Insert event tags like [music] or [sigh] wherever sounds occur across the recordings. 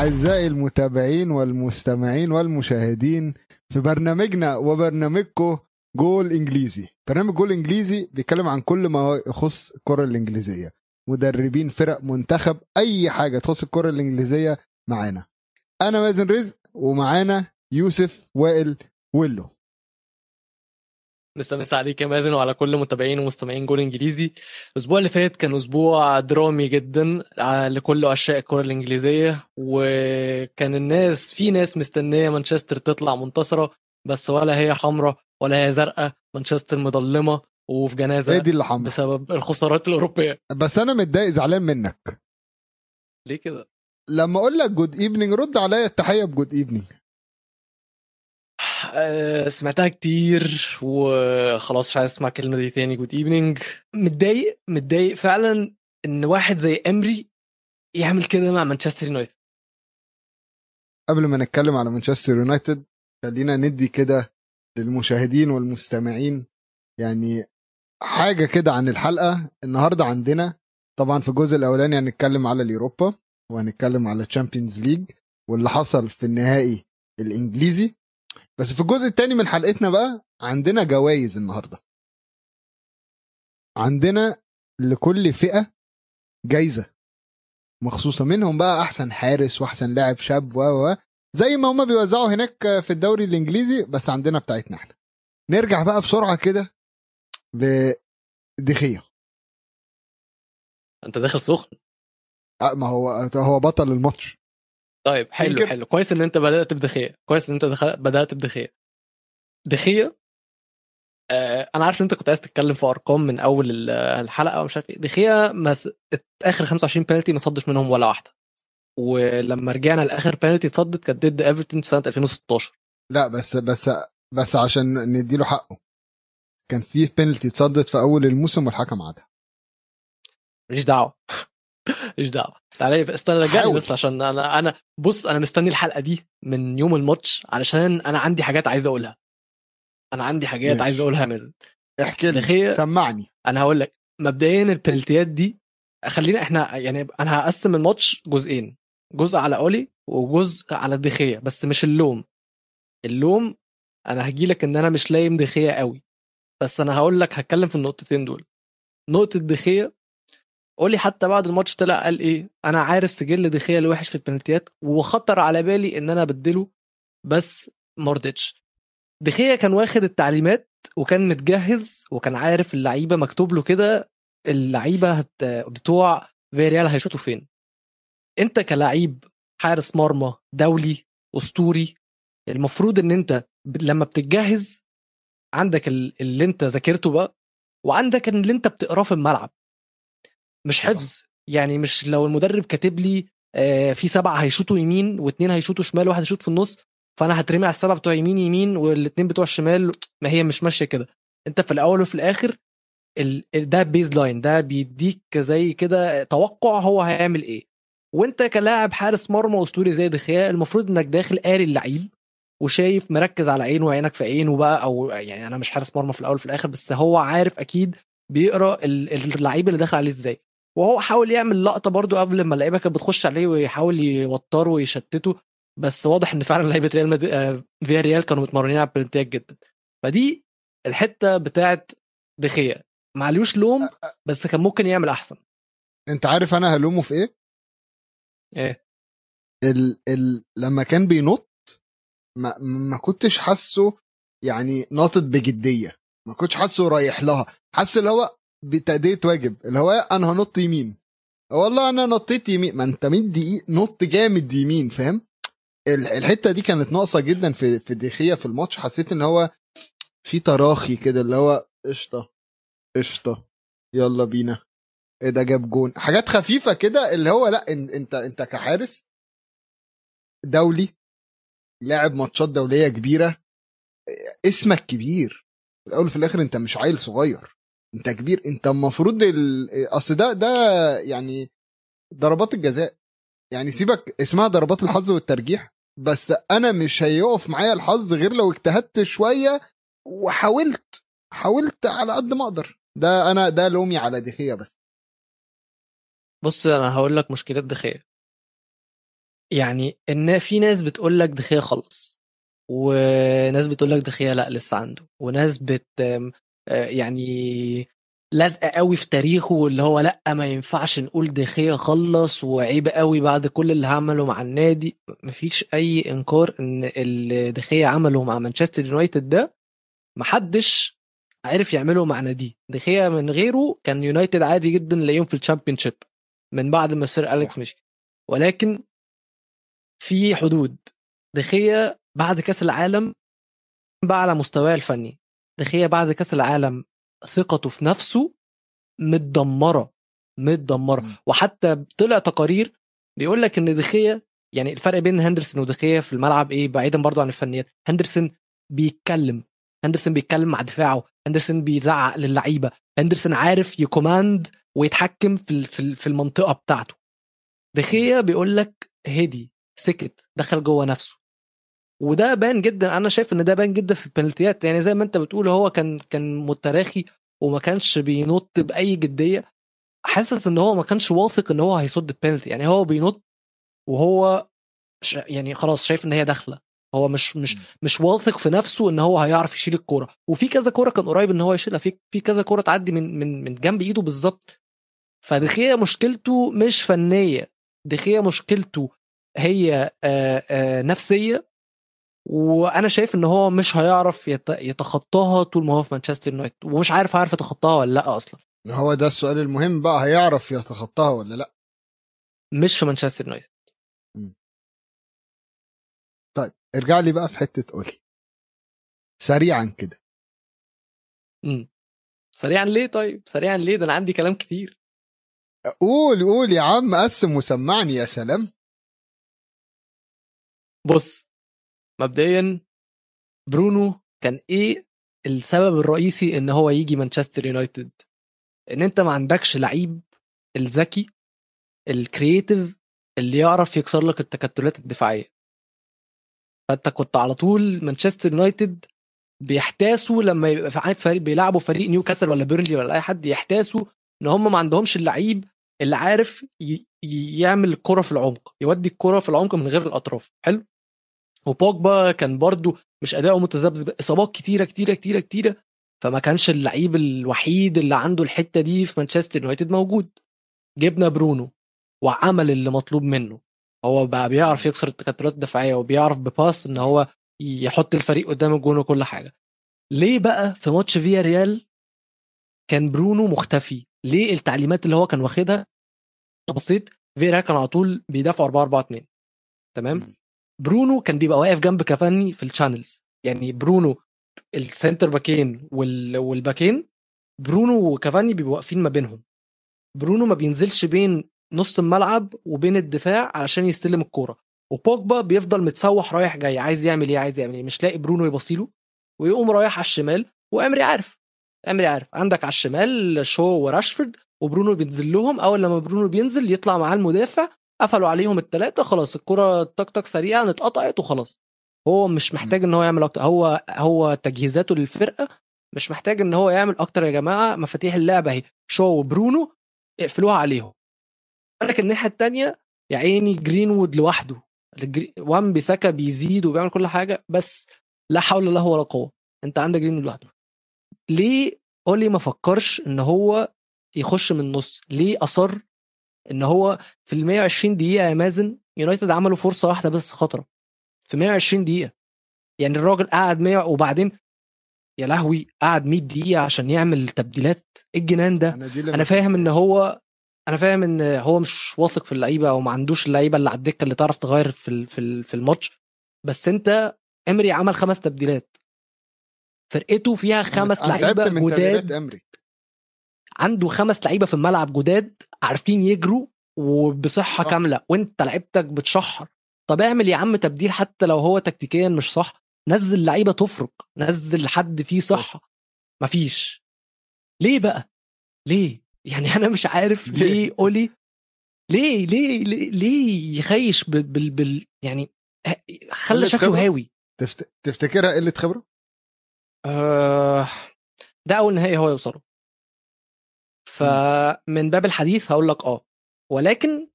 أعزائي المتابعين والمستمعين والمشاهدين في برنامجنا وبرنامجكم جول إنجليزي. برنامج جول إنجليزي بيتكلم عن كل ما يخص الكرة الإنجليزية. مدربين فرق منتخب أي حاجة تخص الكرة الإنجليزية معانا. أنا مازن رزق ومعانا يوسف وائل ويلو. مسا مسا عليك يا مازن وعلى كل متابعين ومستمعين جول إنجليزي. الأسبوع اللي فات كان أسبوع درامي جدا لكل عشاق الكرة الإنجليزية. وكان الناس في ناس مستنية مانشستر تطلع منتصرة بس ولا هي حمراء ولا هي زرقاء. مانشستر مظلمة وفي جنازة هي دي اللي بسبب الخسارات الأوروبية. بس أنا متضايق زعلان منك. ليه كده؟ لما أقول لك good evening رد عليا التحية ب good evening آه، سمعتها كتير وخلاص مش عايز اسمع الكلمة دي تاني. good evening متضايق متضايق فعلا إن واحد زي إمري يعمل كده مع مانشستر يونايتد قبل ما نتكلم على مانشستر يونايتد خلينا ندي كده للمشاهدين والمستمعين يعني حاجة كده عن الحلقة. النهارده عندنا طبعا في الجزء الأولاني هنتكلم على ال Europa وهنتكلم على ال Champions League واللي حصل في النهائي الإنجليزي. بس في الجزء الثاني من حلقتنا بقى عندنا جوائز النهارده. عندنا لكل فئة جايزة. مخصوصة منهم بقى أحسن حارس وأحسن لاعب شاب و زي ما هما بيوزعوا هناك في الدوري الإنجليزي بس عندنا بتاعتنا إحنا. نرجع بقى بسرعة كده لدخية أنت داخل سخن. آه، ما هو هو بطل الماتش. طيب حلو يمكن- حلو. كويس إن أنت بدأت بدخيه كويس إن أنت دخل... بدأت بدخيه دخيه آه أنا عارف إن أنت كنت عايز تتكلم في أرقام من أول ال- الحلقة ومش عارف إيه. دخيه مس... آخر 25 بنالتي ما صدش منهم ولا واحدة. ولما رجعنا لآخر بنالتي اتصدت كانت ضد ايفرتون في سنة 2016 لا بس بس بس عشان نديله حقه. كان في بينالتي اتصدت في أول الموسم والحكم عادها. ماليش دعوة. ماليش دعوة. تعالى بقى استنى رجعني. بس عشان أنا أنا بص أنا مستني الحلقة دي من يوم الماتش علشان أنا عندي حاجات عايز أقولها. أنا عندي حاجات ماشي. عايز أقولها مازن احكي لي سمعني. أنا هقول لك مبدئيا البنالتيات دي خلينا إحنا يعني أنا هقسم الماتش جزئين جزء على أولي وجزء على الدخيه بس مش اللوم. اللوم أنا هجي لك إن أنا مش لايم دخية قوي بس أنا هقول لك هتكلم في النقطتين دول. نقطة دخية قولي حتى بعد الماتش طلع قال إيه؟ أنا عارف سجل دخيه الوحش في البنالتيات وخطر على بالي إن أنا أبدله بس مرضتش دخيه كان واخد التعليمات وكان متجهز وكان عارف اللعيبة مكتوب له كده اللعيبة. بتوع فيريال هيشوطوا فين. أنت كلاعب حارس مرمى دولي أسطوري المفروض إن أنت لما بتتجهز عندك ال- اللي أنت ذاكرته بقى وعندك اللي أنت بتقراه في الملعب. مش. حفظ. يعني مش لو المدرب كاتب لي آه، في سبعة هيشوطوا يمين واثنين هيشوطوا شمال وواحد هيشوط في النص فأنا هترمي على السبعة بتوع يمين يمين والاثنين بتوع الشمال ما هي مش ماشية كده. أنت في الأول وفي الآخر ال... ال- ده baseline ده بيديك زي كده توقع هو هيعمل إيه. وأنت كلاعب حارس مرمى أسطوري زي دي خيا المفروض إنك داخل قاري اللعيب وشايف مركز على عينه وعينك في عينه بقى أو يعني أنا مش حارس مرمى في الأول وفي الآخر بس هو عارف أكيد بيقرأ ال- اللعيب اللي داخل عليه إزاي. وهو حاول يعمل لقطة برضو قبل ما اللعيبة كانت بتخش عليه ويحاول يوتره ويشتته بس واضح إن فعلا لعيبة ريال مد... آه، فيا ريال كانوا متمرنين على البلنتيات جدا. فدي الحتة بتاعت دخيا معلوش لوم بس كان ممكن يعمل أحسن. أنت عارف أنا هلومه في إيه؟ إيه؟ ال ال لما كان بينط ما, ما كنتش حاسه يعني ناطط بجدية. ما كنتش حاسه رايح لها. حاسس اللي هو بتأدية واجب اللي هو أنا هنط يمين. والله أنا نطيت يمين ما أنت مدي نط جامد يمين فاهم؟ ال- الحتة دي كانت ناقصة جدا في في دخيه في الماتش. حسيت إن هو في تراخي كده اللي هو قشطة قشطة يلا بينا. إيه ده جاب جون. حاجات خفيفة كده اللي هو لأ أنت أنت كحارس دولي لاعب ماتشات دولية كبيرة اسمك كبير. في الأول وفي الآخر أنت مش عيل صغير. انت كبير انت المفروض ال... اصل ده ده يعني ضربات الجزاء. يعني سيبك اسمها ضربات الحظ والترجيح بس أنا مش هيقف معايا الحظ غير لو اجتهدت شوية وحاولت حاولت على قد ما أقدر. ده أنا ده لومي على دخية بس. بص أنا هقول لك مشكلة دخيا يعني إن في ناس بتقول لك دخيا خلص وناس بتقول لك دخيا لأ لسه عنده. وناس بت يعني لازقه قوي في تاريخه اللي هو لأ ما ينفعش نقول دخيا خلص وعيب قوي بعد كل اللي عمله مع النادي. مفيش أي إنكار إن اللي دخيا عمله مع مانشستر يونايتد ده محدش عرف يعمله مع ناديه. دخيا من غيره كان يونايتد عادي جدا نلاقيهم في ال Championship من بعد ما سير أليكس مشي. ولكن في حدود. دخيا بعد كأس العالم بقى على مستواه الفني. دخيا بعد كأس العالم ثقته في نفسه متدمرة متدمرة. وحتى طلع تقارير بيقول لك إن دخيا يعني الفرق بين هندرسون ودخيا في الملعب إيه بعيدا برضو عن الفنيات هندرسون بيتكلم هندرسون بيتكلم مع دفاعه هندرسون بيزعق للعيبة هندرسون عارف يكوماند ويتحكم في في المنطقة بتاعته. دخيا بيقول لك هدي سكت دخل جوه نفسه. وده بان جدا أنا شايف إن ده بان جدا في البنالتيات. يعني زي ما أنت بتقول هو كان كان متراخي وما كانش بينط بأي جدية. حاسس إن هو ما كانش واثق إن هو هيصد البنالتي. يعني هو بينط وهو ش- يعني خلاص شايف إن هي داخلة. هو مش مش. مش واثق في نفسه إن هو هيعرف يشيل الكورة. وفي كذا كورة كان قريب إن هو يشيلها. في في كذا كورة تعدي من من من جنب إيده بالظبط. فدخيا مشكلته مش فنية. دخيا مشكلته هي آه، آه، نفسية. وأنا شايف إن هو مش هيعرف يت- يتخطاها طول ما هو في مانشستر يونايتد ومش عارف هيعرف يتخطاها ولا لأ أصلا. هو ده السؤال المهم بقى هيعرف يتخطاها ولا لأ؟ مش في مانشستر يونايتد. طيب ارجع لي بقى في حتة قولي سريعا كده. امم سريعا ليه طيب؟ سريعا ليه؟ ده أنا عندي كلام كتير. قول قول يا عم قسم وسمعني يا سلام. بص مبدئيا برونو كان إيه السبب الرئيسي إن هو يجي مانشستر يونايتد؟ إن أنت ما عندكش لعيب الذكي ال creative اللي يعرف يكسر لك التكتلات الدفاعية. فأنت كنت على طول مانشستر يونايتد بيحتاسوا لما يبقى فريق بيلعبوا فريق نيوكاسل ولا بيرنلي ولا أي حد يحتاسوا إن هم ما عندهمش اللعيب اللي عارف يعمل الكرة في العمق يودي الكرة في العمق من غير الأطراف. حلو؟ وبوجبا كان برضو مش أداؤه متذبذب إصابات كتيرة كتيرة كتيرة كتيرة فما كانش اللعيب الوحيد اللي عنده الحتة دي في مانشستر يونايتد موجود. جبنا برونو وعمل اللي مطلوب منه. هو بقى بيعرف يكسر التكتلات الدفاعية وبيعرف ب pass إن هو يحط الفريق قدام الجون وكل حاجة. ليه بقى في ماتش فياريال كان برونو مختفي؟ ليه التعليمات اللي هو كان واخدها؟ بصيت فياريال كان على طول بيدافعوا 4 4 2 تمام. برونو كان بيبقى واقف جنب كافاني في ال channels يعني برونو ال center باكين وال... والباكين برونو وكافاني بيبقوا واقفين ما بينهم. برونو ما بينزلش بين نص الملعب وبين الدفاع علشان يستلم الكورة. وبوجبا بيفضل متسوح رايح جاي عايز يعمل إيه عايز يعمل إيه. مش لاقي برونو يبصيله ويقوم رايح على الشمال وإمري عارف. إمري عارف. عندك على الشمال شو وراشفورد وبرونو بينزل لهم. أول لما برونو بينزل يطلع معاه المدافع قفلوا عليهم الثلاثه خلاص الكرة تك تك سريعة اتقطعت وخلاص. هو مش محتاج إن هو يعمل أكتر هو هو تجهيزاته للفرقة مش محتاج إن هو يعمل أكتر يا جماعة مفاتيح اللعبه أهي. شو وبرونو اقفلوها عليهم. عندك الناحية الثانية يا عيني جرينوود لوحده. وان بيساكا بيزيد وبيعمل كل حاجة بس لا حول له ولا قوة. أنت عندك جرينوود لوحده. ليه اولي ما فكرش إن هو يخش من النص؟ ليه أصر إن هو في ال 120 دقيقة يا مازن يونايتد عملوا فرصة واحدة بس خطرة. في 120 دقيقة. يعني الراجل قعد 100 وبعدين يا لهوي قعد 100 دقيقة عشان يعمل تبديلات. إيه الجنان ده؟ أنا ما فاهم إن. هو أنا فاهم إن هو مش واثق في اللعيبة أو ما عندوش اللعيبة اللي على الدكة اللي تعرف تغير في في في الماتش. بس أنت إمري عمل خمس تبديلات. فرقته فيها خمس أنا لعيبة جداد. إمري. عنده خمس لعيبة في الملعب جداد عارفين يجروا وبصحة صح. كاملة. وانت لعيبتك بتشحر. طب اعمل يا عم تبديل حتى لو هو تكتيكيا مش صح. نزل لعيبة تفرق. نزل حد فيه صحة. مفيش. ليه بقى؟ ليه؟ يعني أنا مش عارف. ليه؟ اولي ليه؟ ليه؟ ليه, ليه يخيش بال, بال, بال يعني خلى شكله؟ هاوي. تفت... تفتكرها قلة خبرة؟ آه ده أول نهائي هو يوصله. فمن باب الحديث هقول لك آه. ولكن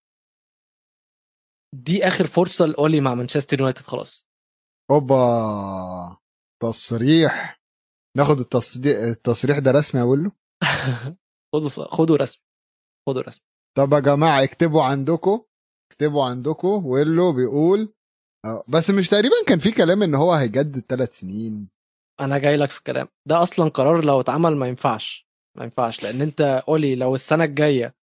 دي آخر فرصة لأولي مع مانشستر يونايتد خلاص. أوبا. تصريح. ناخد التصديق التصريح ده رسمي أقول له [laughs] خدوا خدوا رسمي. خدوا رسمي. طب يا جماعة اكتبوا عندكم اكتبوا عندكم. ويلو بيقول آه، بس مش تقريبا كان في كلام إن هو هيجدد ثلاث سنين. أنا جاي لك في الكلام. ده أصلا قرار لو اتعمل ما ينفعش. ما ينفعش لأن أنت قولي لو السنة الجاية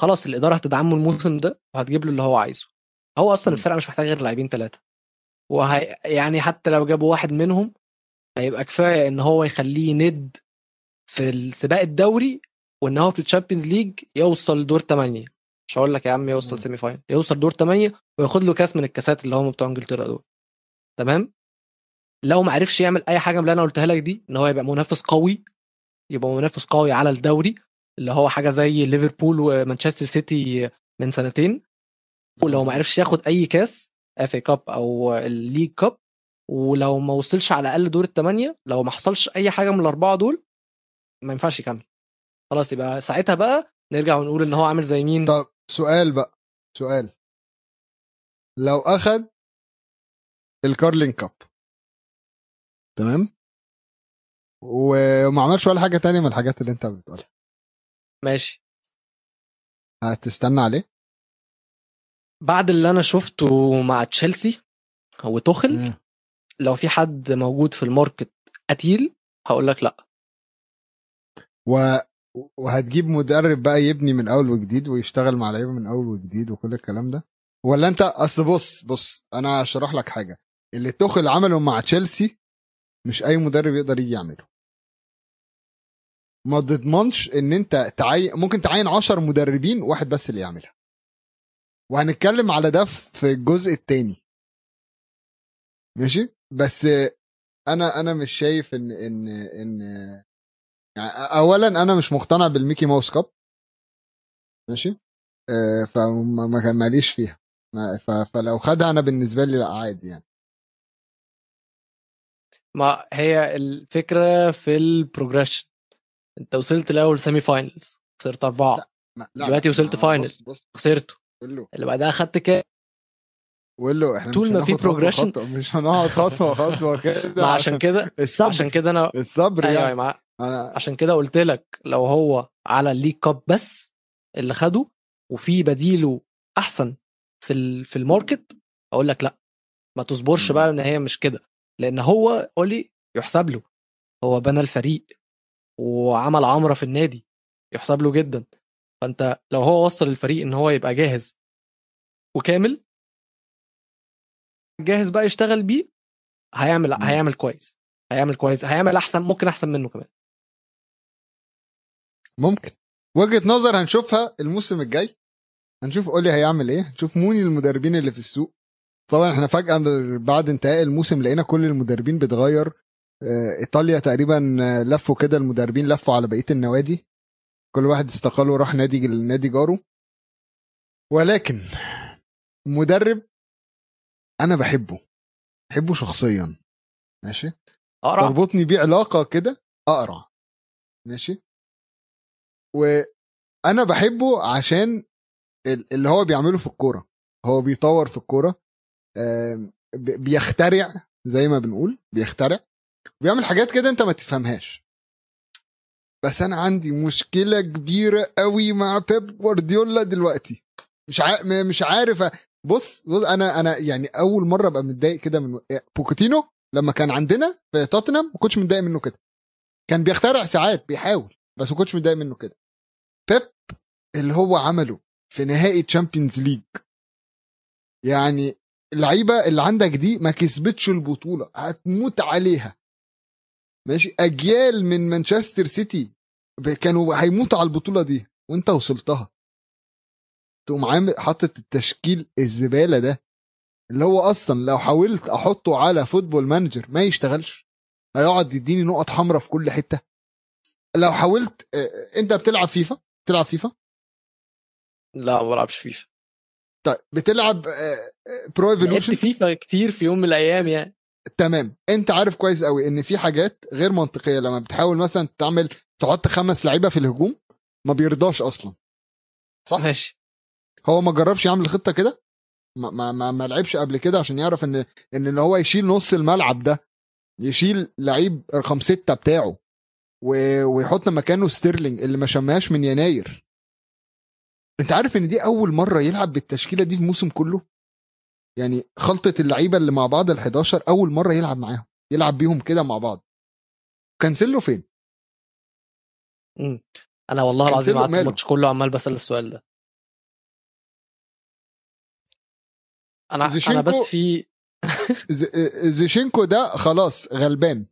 خلاص الإدارة هتدعمه الموسم ده وهتجيب له اللي هو عايزه. هو أصلا الفرقة مش محتاج غير لاعبين ثلاثة وهي يعني حتى لو جابوا واحد منهم هيبقى كفاية إن هو يخليه ند في السباق الدوري وإن هو في ال Champions League يوصل دور 8 مش هقول لك يا عم يوصل semi-final يوصل دور 8 وياخد له كاس من الكاسات اللي هم بتوع إنجلترا دول. تمام؟ لو ما عرفش يعمل أي حاجة من اللي أنا قلتها لك دي إن هو يبقى منافس قوي يبقى منافس قوي على الدوري اللي هو حاجة زي ليفربول ومانشستر سيتي من سنتين. ولو ما عرفش ياخد أي كاس FA Cup أو ال League Cup. ولو ما وصلش على الاقل دور الثمانيه لو ما حصلش أي حاجة من الأربعة دول ما ينفعش يكمل. خلاص يبقى ساعتها بقى نرجع ونقول إن هو عامل زي مين؟ طب سؤال بقى سؤال. لو أخد الكارلين كاب تمام؟ وما عملش ولا حاجة تانية من الحاجات اللي انت بتقولها. ماشي. هتستنى عليه؟ بعد اللي أنا شفته مع تشيلسي وتوخل مم. لو في حد موجود في الماركت قتيل هقول لك لأ. و... وهتجيب مدرب بقى يبني من أول وجديد ويشتغل مع لعيبة من أول وجديد وكل الكلام ده؟ ولا انت أصل بص بص أنا هشرح لك حاجة. اللي توخل عمله مع تشيلسي مش أي مدرب يقدر يجي يعمله. ما تضمنش إن أنت تعين ممكن تعين 10 مدربين واحد بس اللي يعملها. وهنتكلم على ده في الجزء الثاني ماشي؟ بس أنا أنا مش شايف إن إن إن يعني اولا أنا مش مقتنع بال Mickey Mouse Cup. ماشي؟ آه، فما ماليش فيها. فلو خدها أنا بالنسبة لي لا عادي يعني. ما هي الفكرة في ال progression انت وصلت الأول semi-finals خسرت أربعة. لا دلوقتي وصلت final. خسرته. اللي بعدها خدت كام؟ قول له إحنا طول ما في. خطوة، مش هنقعد خطوة [laughs] خطوة كده. ما عشان كده الصبر. عشان كده أنا الصبر أيوه يعني. مع... أنا عشان كده قلت لك لو هو على ال League Cup بس اللي خده وفي بديله أحسن في ال... في ال market أقول لك لا. ما تصبرش بقى إن هي مش كده. لأن هو اولي يحسب له. هو بنى الفريق. وعمل عمرة في النادي يحسب له جدا. فأنت لو هو وصل الفريق إن هو يبقى جاهز وكامل جاهز بقى يشتغل بيه هيعمل مم. هيعمل كويس هيعمل كويس هيعمل أحسن ممكن أحسن منه كمان. ممكن. وجهة نظر هنشوفها الموسم الجاي هنشوف أولي هيعمل إيه هنشوف مين المدربين اللي في السوق. طبعا إحنا فجأة بعد انتهاء الموسم لقينا كل المدربين بتغير إيطاليا تقريبا آه، لفوا كده المدربين لفوا على بقية النوادي. كل واحد استقال وراح نادي نادي جاره. ولكن مدرب أنا بحبه. بحبه شخصيا. ماشي؟ اقرا تربطني بيه علاقة كده أقرع. ماشي؟ وأنا بحبه عشان ال- اللي هو بيعمله في الكورة. هو بيطور في الكورة. بيخترع زي ما بنقول بيخترع. بيعمل حاجات كده انت ما تفهمهاش. بس أنا عندي مشكلة كبيرة قوي مع بيب جوارديولا دلوقتي. مش ع... مش عارف بص بص أنا أنا يعني اول مرة ابقى متضايق كده من بوتشيتينو لما كان عندنا في توتنهام ما كنتش متضايق منه كده. كان بيخترع ساعات بيحاول بس ما كنتش متضايق منه كده. بيب اللي هو عمله في نهائي Champions League يعني اللعيبة اللي عندك دي ما كسبتش البطولة هتموت عليها. ماشي؟ أجيال من مانشستر سيتي كانوا هيموتوا على البطولة دي وأنت وصلتها. تقوم عامل حاطط التشكيل الزبالة ده اللي هو أصلا لو حاولت أحطه على Football Manager ما يشتغلش. هيقعد يديني نقط حمراء في كل حتة. لو حاولت آه، أنت بتلعب فيفا؟ بتلعب فيفا؟ لا ما بلعبش فيفا. طيب بتلعب Pro لعبت Evolution فيفا كتير في يوم من الأيام يعني. تمام. انت عارف كويس قوي ان في حاجات غير منطقية. لما بتحاول مثلا تعمل تحط خمس لعيبة في الهجوم ما بيرضاش أصلا. صح؟ ماشي. هو ما جربش يعمل خطة كده؟ ما ما ما, ما لعبش قبل كده عشان يعرف إن إن إن هو يشيل نص الملعب ده يشيل لعيب رقم ستة بتاعه و- ويحط مكانه ستيرلينج اللي ما شمهاش من يناير. أنت عارف إن دي أول مرة يلعب بالتشكيلة دي في الموسم كله؟ يعني خلطة اللعيبة اللي مع بعض ال11 أول مرة يلعب معاهم يلعب بيهم كده مع بعض. كانسيلو فين؟ مم. أنا والله العظيم قعدت؟ الماتش كله عمال بسأل السؤال ده. أنا أنا بس في [laughs] زينشينكو ده خلاص غلبان.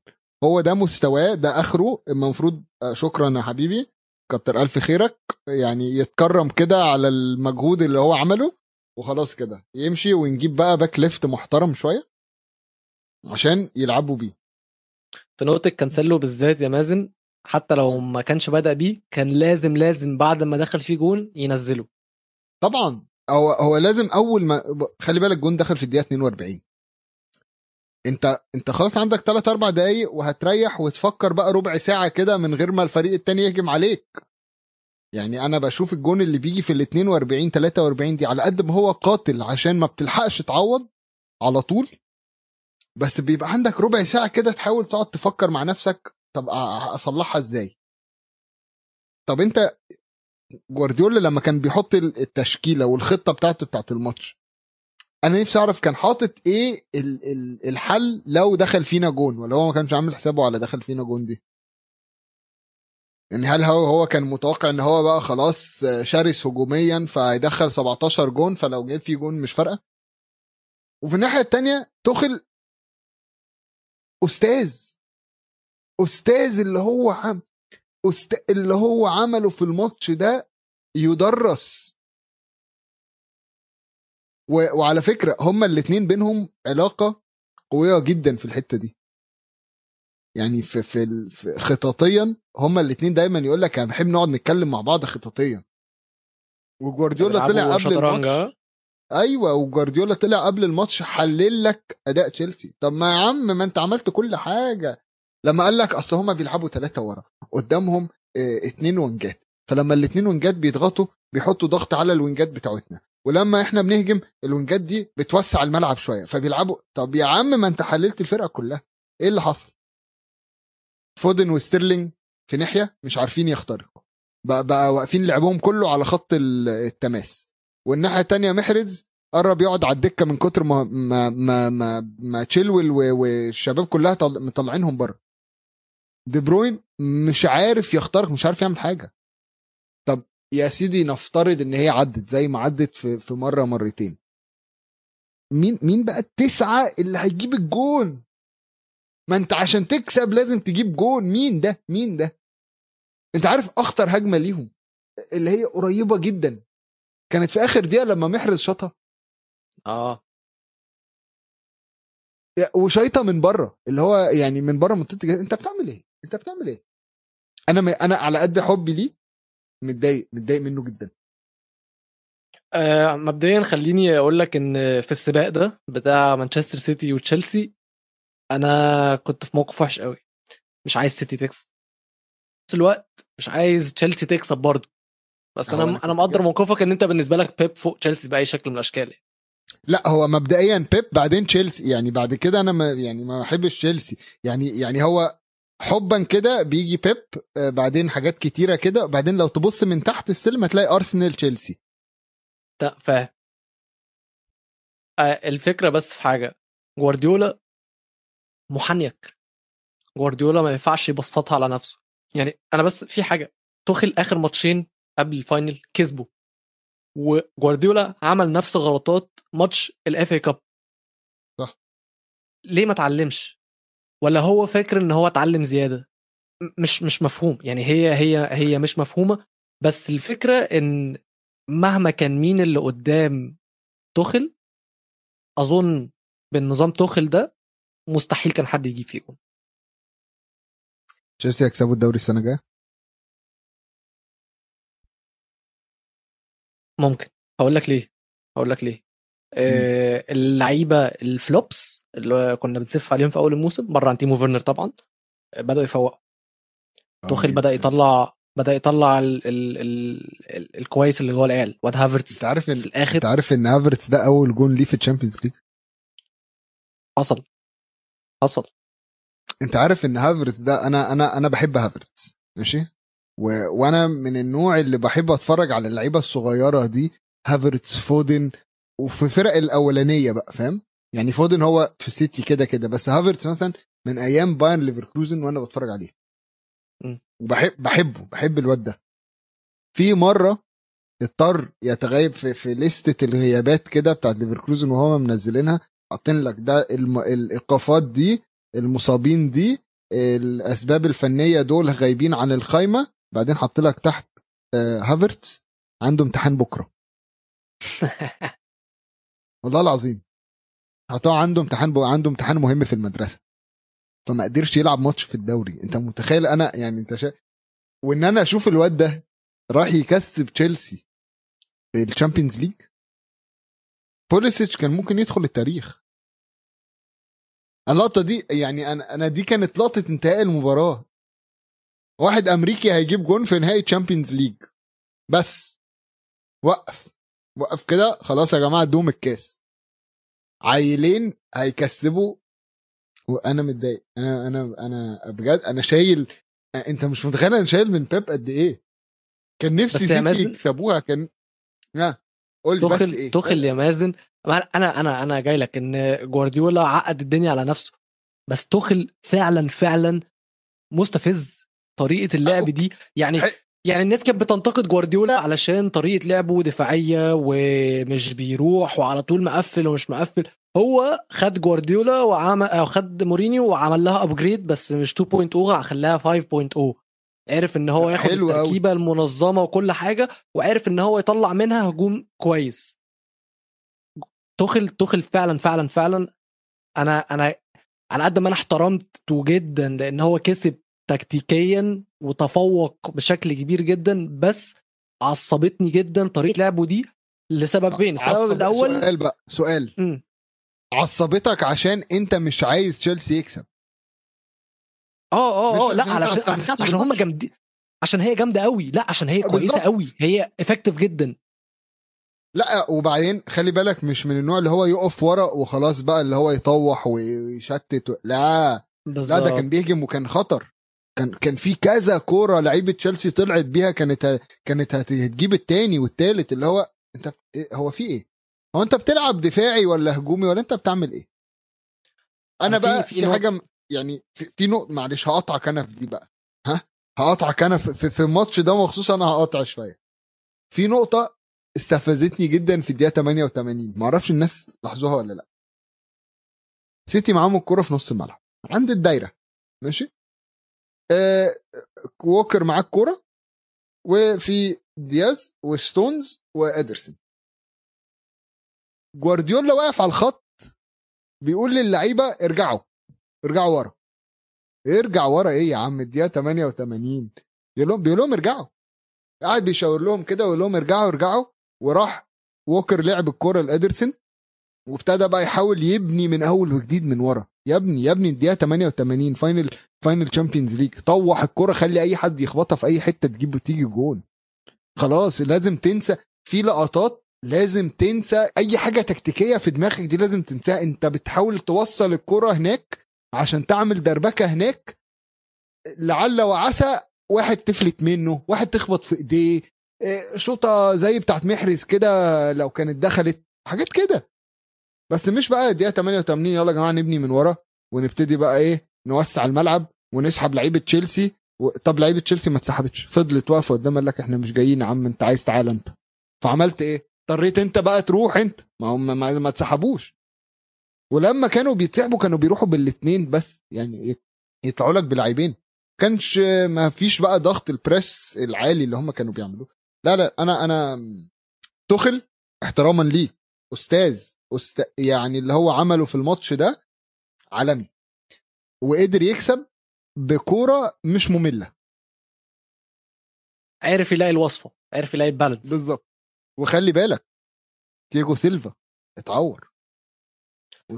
هو ده مستواه ده آخره. المفروض آه، شكرا يا حبيبي. كتر ألف خيرك. يعني يتكرم كده على المجهود اللي هو عمله. وخلاص كده. يمشي ونجيب بقى back left محترم شوية عشان يلعبوا بيه. في نقطة كانسيلو بالذات يا مازن حتى لو ما كانش بدأ بيه كان لازم لازم بعد ما دخل فيه جون ينزله. طبعا. هو هو لازم أول ما خلي بالك جون دخل في الدقيقة 42 انت انت خلاص عندك 3 4 دقايق وهتريح وتفكر بقى ربع ساعة كده من غير ما الفريق التاني يهجم عليك. يعني أنا بشوف الجون اللي بيجي في ال 42 43 دي على قد ما هو قاتل عشان ما بتلحقش تعوض على طول. بس بيبقى عندك ربع ساعة كده تحاول تقعد تفكر مع نفسك طب أصلحها إزاي؟ طب أنت جوارديولا لما كان بيحط التشكيلة والخطة بتاعته بتاعت الماتش أنا نفسي أعرف كان حاطط إيه ال- ال- الحل لو دخل فينا جون ولا هو ما كانش عامل حسابه على دخل فينا جون دي؟ يعني هل هو هو كان متوقع إن هو بقى خلاص شرس هجوميا فهيدخل 17 جون فلو جاب فيه جون مش فارقة؟ وفي الناحية التانية توخل أستاذ أستاذ اللي هو عم أست... اللي هو عمله في الماتش ده يدرس. و... وعلى فكرة هما الاتنين بينهم علاقة قوية جدا في الحتة دي. يعني في في. في خططيا هما الاتنين دايما يقول لك أنا بحب نقعد نتكلم مع بعض خططيا. وجوارديولا طلع قبل الماتش آه. أيوه وجوارديولا طلع قبل الماتش حلل لك أداء تشيلسي. طب ما يا عم ما أنت عملت كل حاجة. لما قال لك أصل هما بيلعبوا ثلاثة ورا قدامهم آه اتنين وينجات. فلما الاتنين وينجات بيضغطوا بيحطوا ضغط على الوينجات بتاعتنا. ولما إحنا بنهجم الوينجات دي بتوسع الملعب شوية فبيلعبوا. طب يا عم ما أنت حللت الفرقة كلها. إيه اللي حصل؟ فودن وستيرلينج في ناحية مش عارفين يخترقوا. بقى, بقى واقفين لعبهم كله على خط ال- التماس. والناحية التانية محرز قرب يقعد على الدكة من كتر ما ما ما ما, ما تشيلويل والشباب كلها طل- مطلعينهم بره. دي بروين مش عارف يخترق مش عارف يعمل حاجة. طب يا سيدي نفترض إن هي عدت زي ما عدت في في مرة مرتين. مين مين بقى التسعة اللي هيجيب الجون؟ ما انت عشان تكسب لازم تجيب جون. مين ده؟ مين ده؟ انت عارف اخطر هجمة ليهم اللي هي قريبة جدا. كانت في آخر دقيقة لما محرز شاطها. آه. وشايطة من بره. اللي هو يعني من بره منطقة. انت بتعمل إيه؟ انت بتعمل إيه؟ أنا م... أنا على قد حبي ليه متضايق متضايق منه جدا. آه، مبدئيا خليني أقول لك إن في السباق ده بتاع مانشستر سيتي وتشيلسي أنا كنت في موقف وحش قوي مش عايز سيتي تكسب. في نفس الوقت مش عايز تشيلسي تكسب برضه. بس أنا أنا مقدر. موقفك إن أنت بالنسبة لك بيب فوق تشيلسي بأي شكل من الأشكال لا هو مبدئيا بيب بعدين تشيلسي يعني بعد كده أنا ما يعني ما بحبش تشيلسي يعني يعني هو حبا كده بيجي بيب آه، بعدين حاجات كتيرة كده. بعدين لو تبص من تحت السلم هتلاقي ارسنال تشيلسي فاهم. آه، الفكرة بس في حاجة. جوارديولا محنيك جوارديولا ما ينفعش يبسطها على نفسه. يعني أنا بس في حاجة توخل آخر ماتشين قبل ال final كسبوا. وجوارديولا عمل نفس غلطات ماتش ال FA Cup صح. ليه ما اتعلمش؟ ولا هو فاكر إن هو اتعلم زيادة؟ مش مش مفهوم. يعني هي هي هي مش مفهومة. بس الفكرة إن مهما كان مين اللي قدام توخل أظن بالنظام توخل ده مستحيل كان حد يجيب فيه جون تشيلسي هيكسبوا الدوري السنة الجاية؟ ممكن. هقول لك ليه. هقول لك ليه. آه اللعيبة ال flops اللي كنا بنسف عليهم في أول الموسم بره عن تيمو فيرنر طبعا آه، بدأوا يفوقوا. توخيل بدأ يطلع بدأ يطلع ال ال ال ال الكويس اللي جوه العيال واد هافرتس انت عارف في الآخر. انت عارف إن هافرتس ده أول جون ليه في ال Champions League؟ حصل. حصل. انت عارف ان هافرتس ده أنا أنا أنا بحب هافرتس ماشي؟ و... وأنا من النوع اللي بحب اتفرج على اللعيبة الصغيرة دي هافرتس فودن وفي فرق الأولانية بقى فاهم؟ يعني فودن هو في سيتي كده كده بس هافرتس مثلا من أيام بايرن ليفركوزن وأنا بتفرج عليه. وبحب بحبه بحب الواد ده. في مرة اضطر يتغيب في في لستة الغيابات كده بتاعت ليفركوزن وهو منزلينها حاطين لك ده الم... الإيقافات دي المصابين دي الأسباب الفنية دول غايبين عن القايمه بعدين حط لك تحت آه، هافرتس عنده امتحان بكرة. [laughs] والله العظيم. حطوه عنده امتحان بو... عنده امتحان مهم في المدرسة. فما قدرش يلعب ماتش في الدوري. انت متخيل أنا يعني انت شا... وإن أنا أشوف الواد ده راح يكسب تشيلسي في ال Champions League؟ بوليسيتش كان ممكن يدخل التاريخ. اللقطة دي يعني أنا أنا دي كانت لقطة انتهاء المباراه واحد أمريكي هيجيب جون في نهائي Champions League بس. وقف. وقف كده خلاص يا جماعة ادوهم الكاس. عيلين هيكسبوا. وأنا متضايق. أنا أنا أنا بجد أنا شايل أنت مش متخيل أنا شايل من بيب قد إيه. كان نفسي سيتي يكسبوها كان هاقول بس إيه. توخل يا مازن أنا أنا أنا جاي لك إن جوارديولا عقد الدنيا على نفسه بس توخل فعلا فعلا مستفز طريقة اللعب دي. يعني يعني الناس كانت بتنتقد جوارديولا علشان طريقة لعبه دفاعية ومش بيروح وعلى طول مقفل ومش مقفل. هو خد جوارديولا وعمل أو خد مورينيو وعمل لها upgrade بس مش 2.0 خلاها 5.0 عرف إن هو ياخد حلو أوي. التركيبة المنظمة وكل حاجة وعرف إن هو يطلع منها هجوم كويس. تخل تخل فعلا فعلا فعلا. أنا أنا على قد ما أنا احترمته جدا لأن هو كسب تكتيكيا وتفوق بشكل كبير جدا بس عصبتني جدا طريقة لعبه دي لسببين السبب عصب- الأول سؤال بقى سؤال. مم. عصبتك عشان أنت مش عايز تشيلسي يكسب. آه آه آه لأ عشان علشان عشان هم. جامدين عشان هي جامدة قوي لأ عشان هي كويسه بالظبط. قوي هي افكتيف جدا. لا وبعدين خلي بالك مش من النوع اللي هو يقف ورا وخلاص بقى اللي هو يطوح ويشتت و... لا. لا بالظبط ده كان بيهجم وكان خطر. كان كان في كذا كورة لعيبة تشيلسي طلعت بيها كانت ه... كانت هت- هتجيب التاني والتالت اللي هو انت إيه- هو في إيه؟ هو انت بتلعب دفاعي ولا هجومي ولا انت بتعمل إيه؟ أنا بقى في في, حاجة م- يعني في, في نقطة معلش هقطعك أنا في دي بقى. ها؟ هقطعك أنا في, في, في الماتش ده مخصوص أنا هقطع شوية. في نقطة استفزتني جدا في الدقيقة 88 ما أعرفش الناس لاحظوها ولا لأ. سيتي معاهم الكرة في نص الملعب عند الدايرة. ماشي؟ آه ووكر معاه الكرة وفي دياز وستونز وإدرسون. جوارديولا واقف على الخط بيقول للعيبة ارجعوا ارجعوا ورا. ارجع ورا إيه يا عم؟ الدقيقة 88 يقول لهم بيقول لهم ارجعوا. قاعد بيشاور لهم كده ويقول لهم ارجعوا ارجعوا. وراح ووكر لعب الكرة لإدرسون وابتدى بقى يحاول يبني من أول وجديد من ورا. يا ابني يا ابني الدقيقة 88 final final Champions League طوح الكرة خلي أي حد يخبطها في أي حتة تجيب تيجي جون. خلاص لازم تنسى في لقطات لازم تنسى أي حاجة تكتيكية في دماغك دي لازم تنساها. أنت بتحاول توصل الكرة هناك عشان تعمل دربكة هناك. لعل وعسى واحد تفلت منه واحد تخبط في إيديه شوطة زي بتاعت محرز كده لو كانت دخلت حاجات كده. بس مش بقى الدقيقة 88 يلا يا جماعة نبني من ورا ونبتدي بقى إيه نوسع الملعب ونسحب لعيبة تشيلسي. و... طب لعيبة تشيلسي ما اتسحبتش فضلت واقفة قدام قال لك إحنا مش جايين يا عم أنت عايز تعالى أنت. فعملت إيه؟ اضطريت أنت بقى تروح أنت. ما هم ما, ما اتسحبوش. ولما كانوا بيتسحبوا كانوا بيروحوا بالاثنين بس يعني يطلعوا لك بلاعبين. كانش ما فيش بقى ضغط البريس العالي اللي هم كانوا بيعملوه. لا لا أنا أنا تخل احتراما ليه. أستاذ أست... يعني اللي هو عمله في الماتش ده عالمي. وقدر يكسب بكورة مش مملة. عرف يلاقي الوصفة عرف يلاقي ال balance. بالظبط. وخلي بالك تياجو سيلفا اتعور.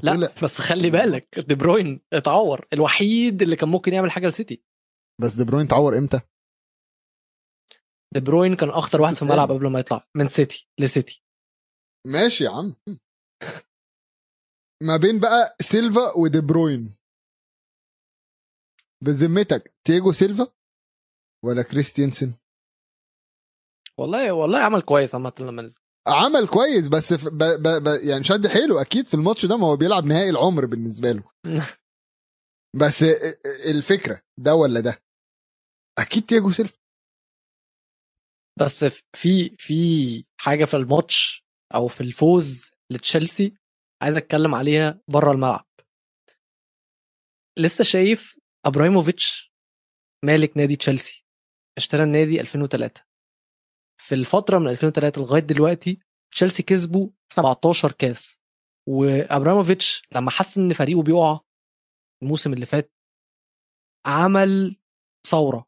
لا بس خلي بالك دي بروين اتعور الوحيد اللي كان ممكن يعمل حاجة لسيتي. بس دي بروين اتعور إمتى؟ دي بروين كان اخطر واحد في الملعب قبل ما يطلع من سيتي لسيتي ماشي يا عم. ما بين بقى سيلفا ودي بروين. بذمتك تياجو سيلفا ولا كريستيانسن؟ والله والله عمل كويس عامة لما نزل. عمل كويس بس ف... ب... ب... ب... يعني شد حيله. أكيد في الماتش ده ما هو بيلعب نهائي العمر بالنسبة له. [laughs] بس الفكرة ده ولا ده؟ أكيد تياجو سيلفا. بس في في حاجة في الماتش أو في الفوز لتشيلسي عايز أتكلم عليها بره الملعب. لسه شايف إبراهيموفيتش مالك نادي تشيلسي اشترى النادي 2003 في الفترة من 2003 لغاية دلوقتي تشيلسي كسبوا 17 كاس. وابراموفيتش لما حس إن فريقه بيقع الموسم اللي فات عمل ثورة.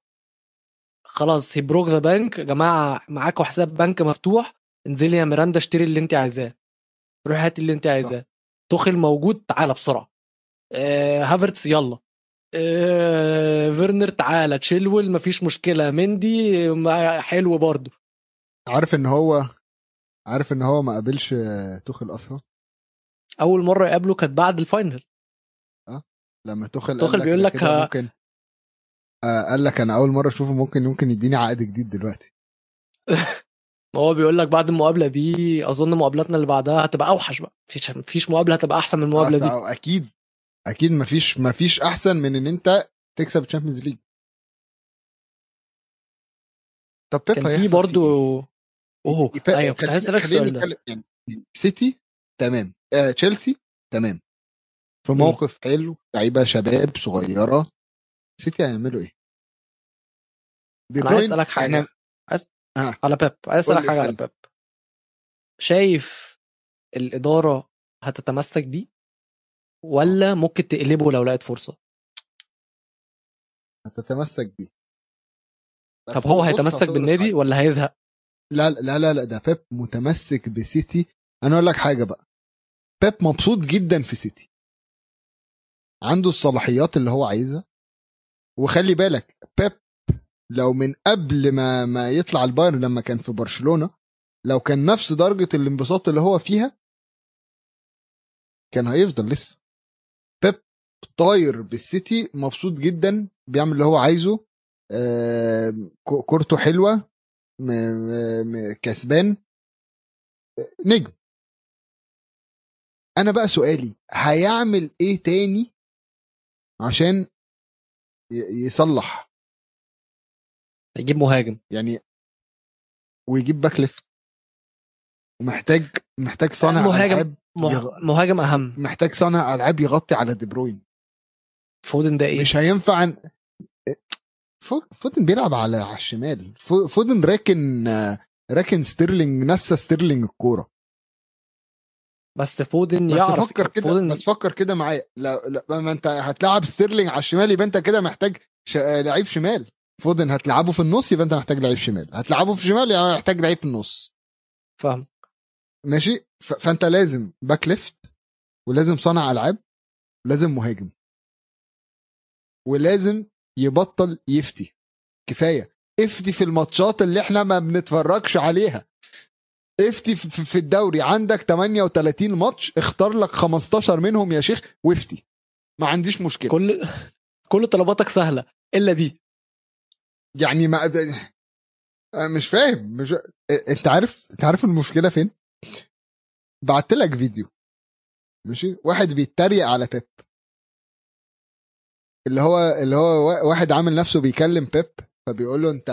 خلاص هي broke the bank يا جماعة معاكم حساب بنك مفتوح. انزلي يا مارينا اشتري اللي انت عايزاه. روحي هاتي اللي انت عايزاه. توخل موجود تعالى بسرعة. آه هافرتس يلا. آه فيرنر تعالى. تشيلول مفيش مشكلة. مندي حلو برضه عارف إن هو عارف إن هو ما قابلش توخل أصلا أول مرة يقابله كانت بعد ال final آه لما توخل توخل بيقول لك ممكن قال لك أنا أول مرة أشوفه ممكن ممكن يديني عقد جديد دلوقتي. [laughs] هو بيقول لك بعد المقابلة دي أظن مقابلاتنا اللي بعدها هتبقى أوحش بقى. مفيش مفيش مقابلة هتبقى أحسن من المقابلة دي. أكيد أكيد مفيش مفيش أحسن من إن أنت تكسب Champions League طب بيب كان في برضه أوه أيوه كنت عايز أسألك السؤال ده. يعني سيتي تمام آه، تشيلسي تمام. في موقف حلو لعيبة شباب صغيرة سيتي هيعملوا إيه؟ دي أنا عايز أسألك حاجة. إحنا... عايز... آه. على بيب عايز أسألك حاجة على بيب شايف الإدارة هتتمسك بيه؟ ولا ممكن تقلبه لو لقيت فرصة؟ هتتمسك بيه. طب هو هيتمسك بالنادي ولا هيزهق؟ لا لا لا لا ده بيب متمسك بسيتي أنا أقول لك حاجة بقى. بيب مبسوط جدا في سيتي عنده الصلاحيات اللي هو عايزها. وخلي بالك بيب لو من قبل ما ما يطلع البايرن لما كان في برشلونة لو كان نفس درجة الانبساط اللي هو فيها كان هيفضل لسه. بيب طاير بالسيتي مبسوط جدا بيعمل اللي هو عايزه آه كورته حلوة كسبان. نجم. أنا بقى سؤالي هيعمل إيه تاني عشان يصلح. يجيب مهاجم. يعني ويجيب back left. ومحتاج محتاج صانع مهاجم ألعاب مهاجم أهم. محتاج صانع ألعاب يغطي على دي بروين. فودن ده إيه؟ مش هينفع فودن بيلعب على على الشمال. فودن راكن راكن ستيرلينج نسى ستيرلينج الكورة. بس فودن بس يعرف فكر كده فودن... بس فكر كده معايا. لا لا ما انت هتلعب ستيرلينج على الشمال يبقى انت كده محتاج ش... لعيب شمال. فودن هتلعبه في النص يبقى انت محتاج لعيب شمال. هتلعبه في شمال يعني محتاج لعيب في النص. فاهم. ماشي؟ ف... فانت لازم back left ولازم صانع ألعاب ولازم مهاجم. ولازم يبطل يفتي. كفاية. افتي في الماتشات اللي إحنا ما بنتفرجش عليها. افتي في الدوري. عندك 38 ماتش اختار لك 15 منهم يا شيخ وافتي. ما عنديش مشكلة. كل كل طلباتك سهلة. إلا دي. يعني ما مش فاهم. مش أنت عارف أنت عارف المشكلة فين؟ بعت لك فيديو. ماشي؟ واحد بيتريق على بيب. اللي هو اللي هو واحد عامل نفسه بيكلم بيب فبيقول له أنت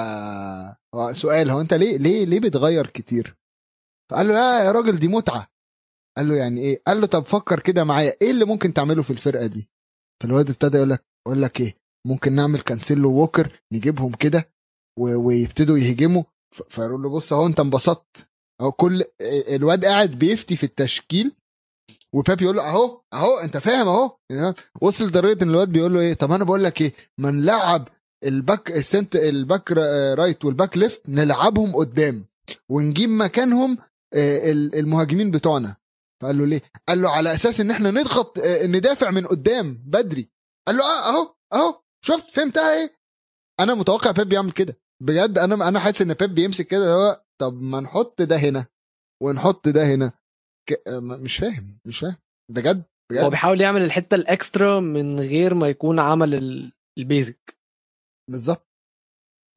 سؤال هو أنت ليه ليه ليه بتغير كتير؟ فقال له لا يا راجل دي متعة. قال له يعني إيه؟ قال له طب فكر كده معايا. إيه اللي ممكن تعمله في الفرقة دي؟ فالواد ابتدى يقول لك أقول لك إيه؟ ممكن نعمل كانسيلو ووكر نجيبهم كده ويبتدوا يهجموا. فيقول له بص أهو أنت انبسطت. أهو كل الواد قاعد بيفتي في التشكيل وبيب يقول له أهو أهو أنت فاهم أهو. وصل لدرجة إن الواد بيقول له إيه؟ طب أنا بقول لك إيه؟ ما نلعب الباك السنت الباك رايت والباك ليفت نلعبهم قدام ونجيب مكانهم المهاجمين بتوعنا. فقال له ليه؟ قال له على أساس إن إحنا نضغط ندافع من قدام بدري. قال له آه أهو أهو شفت فهمتها إيه؟ أنا متوقع بيب يعمل كده. بجد أنا أنا حاسس إن بيب بيمسك كده هو طب ما نحط ده هنا ونحط ده هنا. ك... م- مش فاهم مش فاهم. بجد هو بجد بيحاول يعمل الحتة الإكسترا من غير ما يكون عمل ال- البيزك. بالظبط.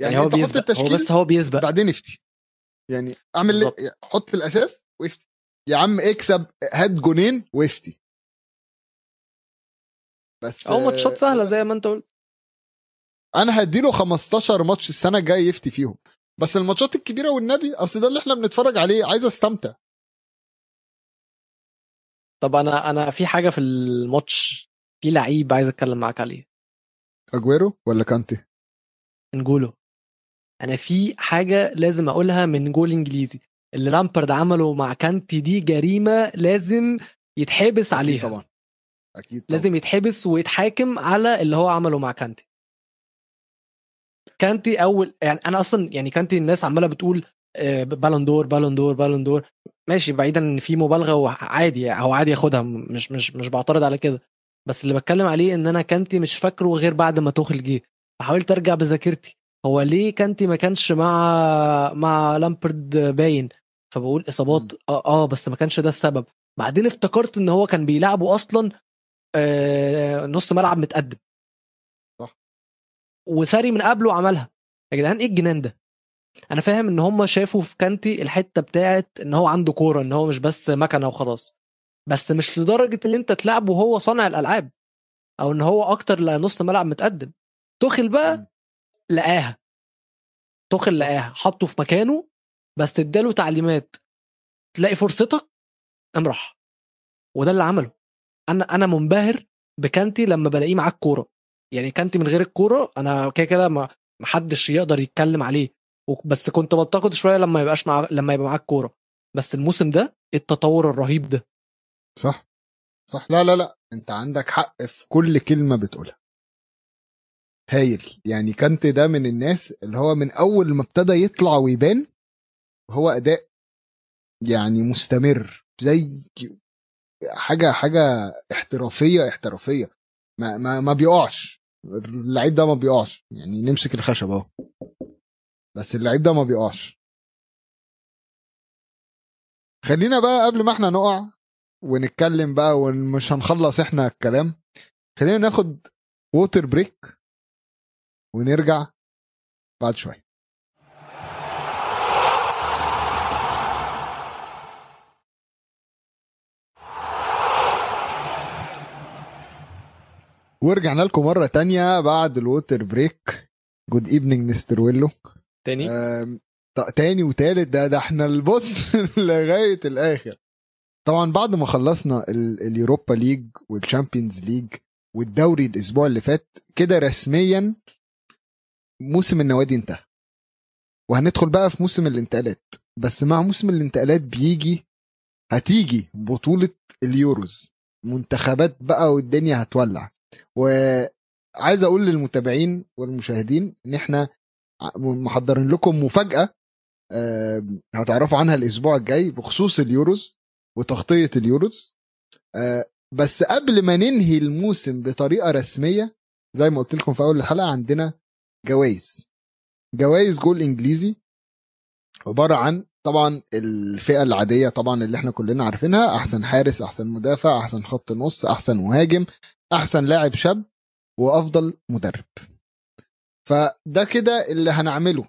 يعني, يعني, هو بيسبق هو بس هو بيسبق. بعدين افتي. يعني أعمل لي- بالظبط. حط الأساس وافتي يا عم اكسب هات جونين وافتي بس أو ماتشات سهلة زي ما أنت قلت. أنا هديله 15 ماتش السنة الجاية يفتي فيهم. بس الماتشات الكبيرة والنبي أصل ده اللي إحنا بنتفرج عليه عايز أستمتع. طب أنا أنا في حاجة في الماتش في لعيب عايز أتكلم معاك عليه. أجويرو ولا كانتي؟ نجولو أنا في حاجة لازم أقولها من جول إنجليزي اللي لامبرد عمله مع كانتي دي جريمة لازم يتحبس أكيد عليها. طبعا. أكيد طبعا. لازم يتحبس ويتحاكم على اللي هو عمله مع كانتي. كانتي أول يعني أنا أصلا يعني كانتي الناس عمالة بتقول بالون دور بالون دور بالون دور ماشي بعيدا إن في مبالغة وعادي هو عادي ياخدها مش مش مش بعترض على كده. بس اللي بتكلم عليه إن أنا كانتي مش فاكره غير بعد ما توخل جه فحاولت أرجع بذاكرتي. هو ليه كانتي ما كانش مع مع لامبرد باين؟ فبقول إصابات مم. آه بس ما كانش ده السبب. بعدين افتكرت إن هو كان بيلعبه أصلا آه نص ملعب متقدم. صح. وساري من قبله عملها. يا جدعان إيه الجنان ده؟ أنا فاهم إن هم شافوا في كانتي الحتة بتاعت إن هو عنده كورة إن هو مش بس مكنة وخلاص. بس مش لدرجة إن أنت تلعبه وهو صانع الألعاب أو إن هو أكتر لنص ملعب متقدم. تخل بقى. لقاها. تخل لقاها. حطه في مكانه بس اداله تعليمات. تلاقي فرصتك قام راح. وده اللي عمله. أنا أنا منبهر بكانتي لما بلاقيه معاه الكورة. يعني كانتي من غير الكورة أنا كده كده ما محدش يقدر يتكلم عليه. بس كنت بنتقد شوية لما يبقاش مع لما يبقى معاه الكورة. بس الموسم ده التطور الرهيب ده. صح. صح. لا لا لا. أنت عندك حق في كل كلمة بتقولها. هايل. يعني كانت ده من الناس اللي هو من أول ما ابتدى يطلع ويبان هو أداء يعني مستمر زي حاجة حاجة احترافية احترافية. ما ما, ما بيقعش. اللعيب ده ما بيقعش. يعني نمسك الخشب أهو. بس اللعيب ده ما بيقعش. خلينا بقى قبل ما إحنا نقع ونتكلم بقى ومش هنخلص إحنا الكلام خلينا ناخد water break ونرجع بعد شوية. ورجعنا لكم مرة تانية بعد ال water break. good evening mister ويلو تاني؟ تاني وتالت ده ده إحنا البص [laughs] لغاية الآخر. طبعا بعد ما خلصنا ال- ال Europa League وال Champions League والدوري الأسبوع اللي فات كده رسميا موسم النوادي انتهى. وهندخل بقى في موسم الانتقالات. بس مع موسم الانتقالات بيجي هتيجي بطولة اليوروز. منتخبات بقى والدنيا هتولع. وعايز أقول للمتابعين والمشاهدين إن إحنا محضرين لكم مفاجأة هتعرفوا عنها الأسبوع الجاي بخصوص اليوروز وتغطية اليوروز. آه، بس قبل ما ننهي الموسم بطريقة رسمية زي ما قلت لكم في أول الحلقة عندنا جوائز جوائز جول إنجليزي عبارة عن طبعا الفئة العادية طبعا اللي إحنا كلنا عارفينها أحسن حارس أحسن مدافع أحسن خط نص أحسن مهاجم أحسن لاعب شاب وأفضل مدرب. فده كده اللي هنعمله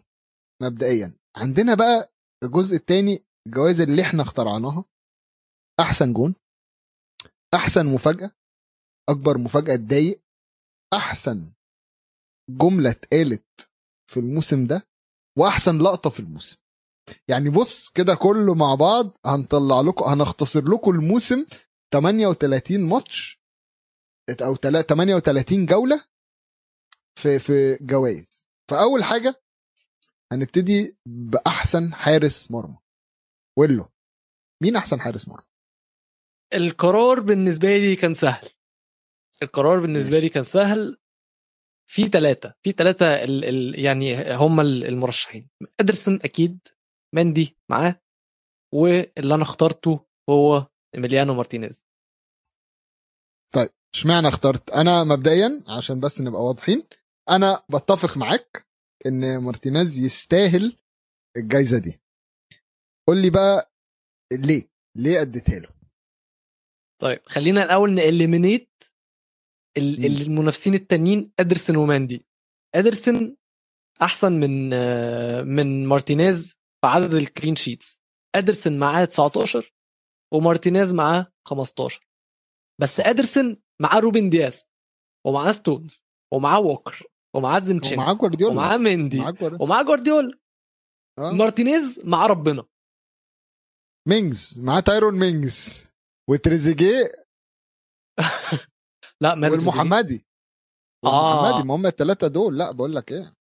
مبدئيا. عندنا بقى الجزء الثاني الجوائز اللي إحنا اخترعناها. أحسن جون أحسن مفاجأة أكبر مفاجأة تضايق أحسن جملة اتقالت في الموسم ده وأحسن لقطة في الموسم. يعني بص كده كله مع بعض هنطلع لكم هنختصر لكم الموسم 38 ماتش أو تلا- 38 جولة في في جوائز. فأول حاجة هنبتدي بأحسن حارس مرمى. ويلو مين أحسن حارس مرمى؟ القرار بالنسبة لي كان سهل. القرار بالنسبة. لي كان سهل. في ثلاثة في ثلاثة ال ال يعني هم ال- المرشحين. ادرسون أكيد مندي معاه واللي أنا اخترته هو إيميليانو مارتينيز. طيب اشمعنى اخترت؟ أنا مبدئيا عشان بس نبقى واضحين أنا بتفق معاك إن مارتينيز يستاهل الجايزة دي. قول لي بقى ليه ليه أديتها له؟ طيب خلينا الأول ن eliminate. المنافسين التانيين ادرسن وماندي. ادرسن أحسن من من مارتينيز في عدد ال clean sheets ادرسن معاه 19 ومارتينيز معاه 15 بس ادرسن معاه روبن دياز ومعاه ستونز ومعاه ووكر ومعاه زينتشينكو ومعاه جوارديولا ومعاه مندي ومعاه جوارديولا. آه. مارتينيز مع ربنا. مينجز معاه تايرون مينجز. وتريزيجيه [laughs] لا ماله والمحمدي. آه. والمحمدي ما هم الثلاثه دول. لا بقول لك إيه.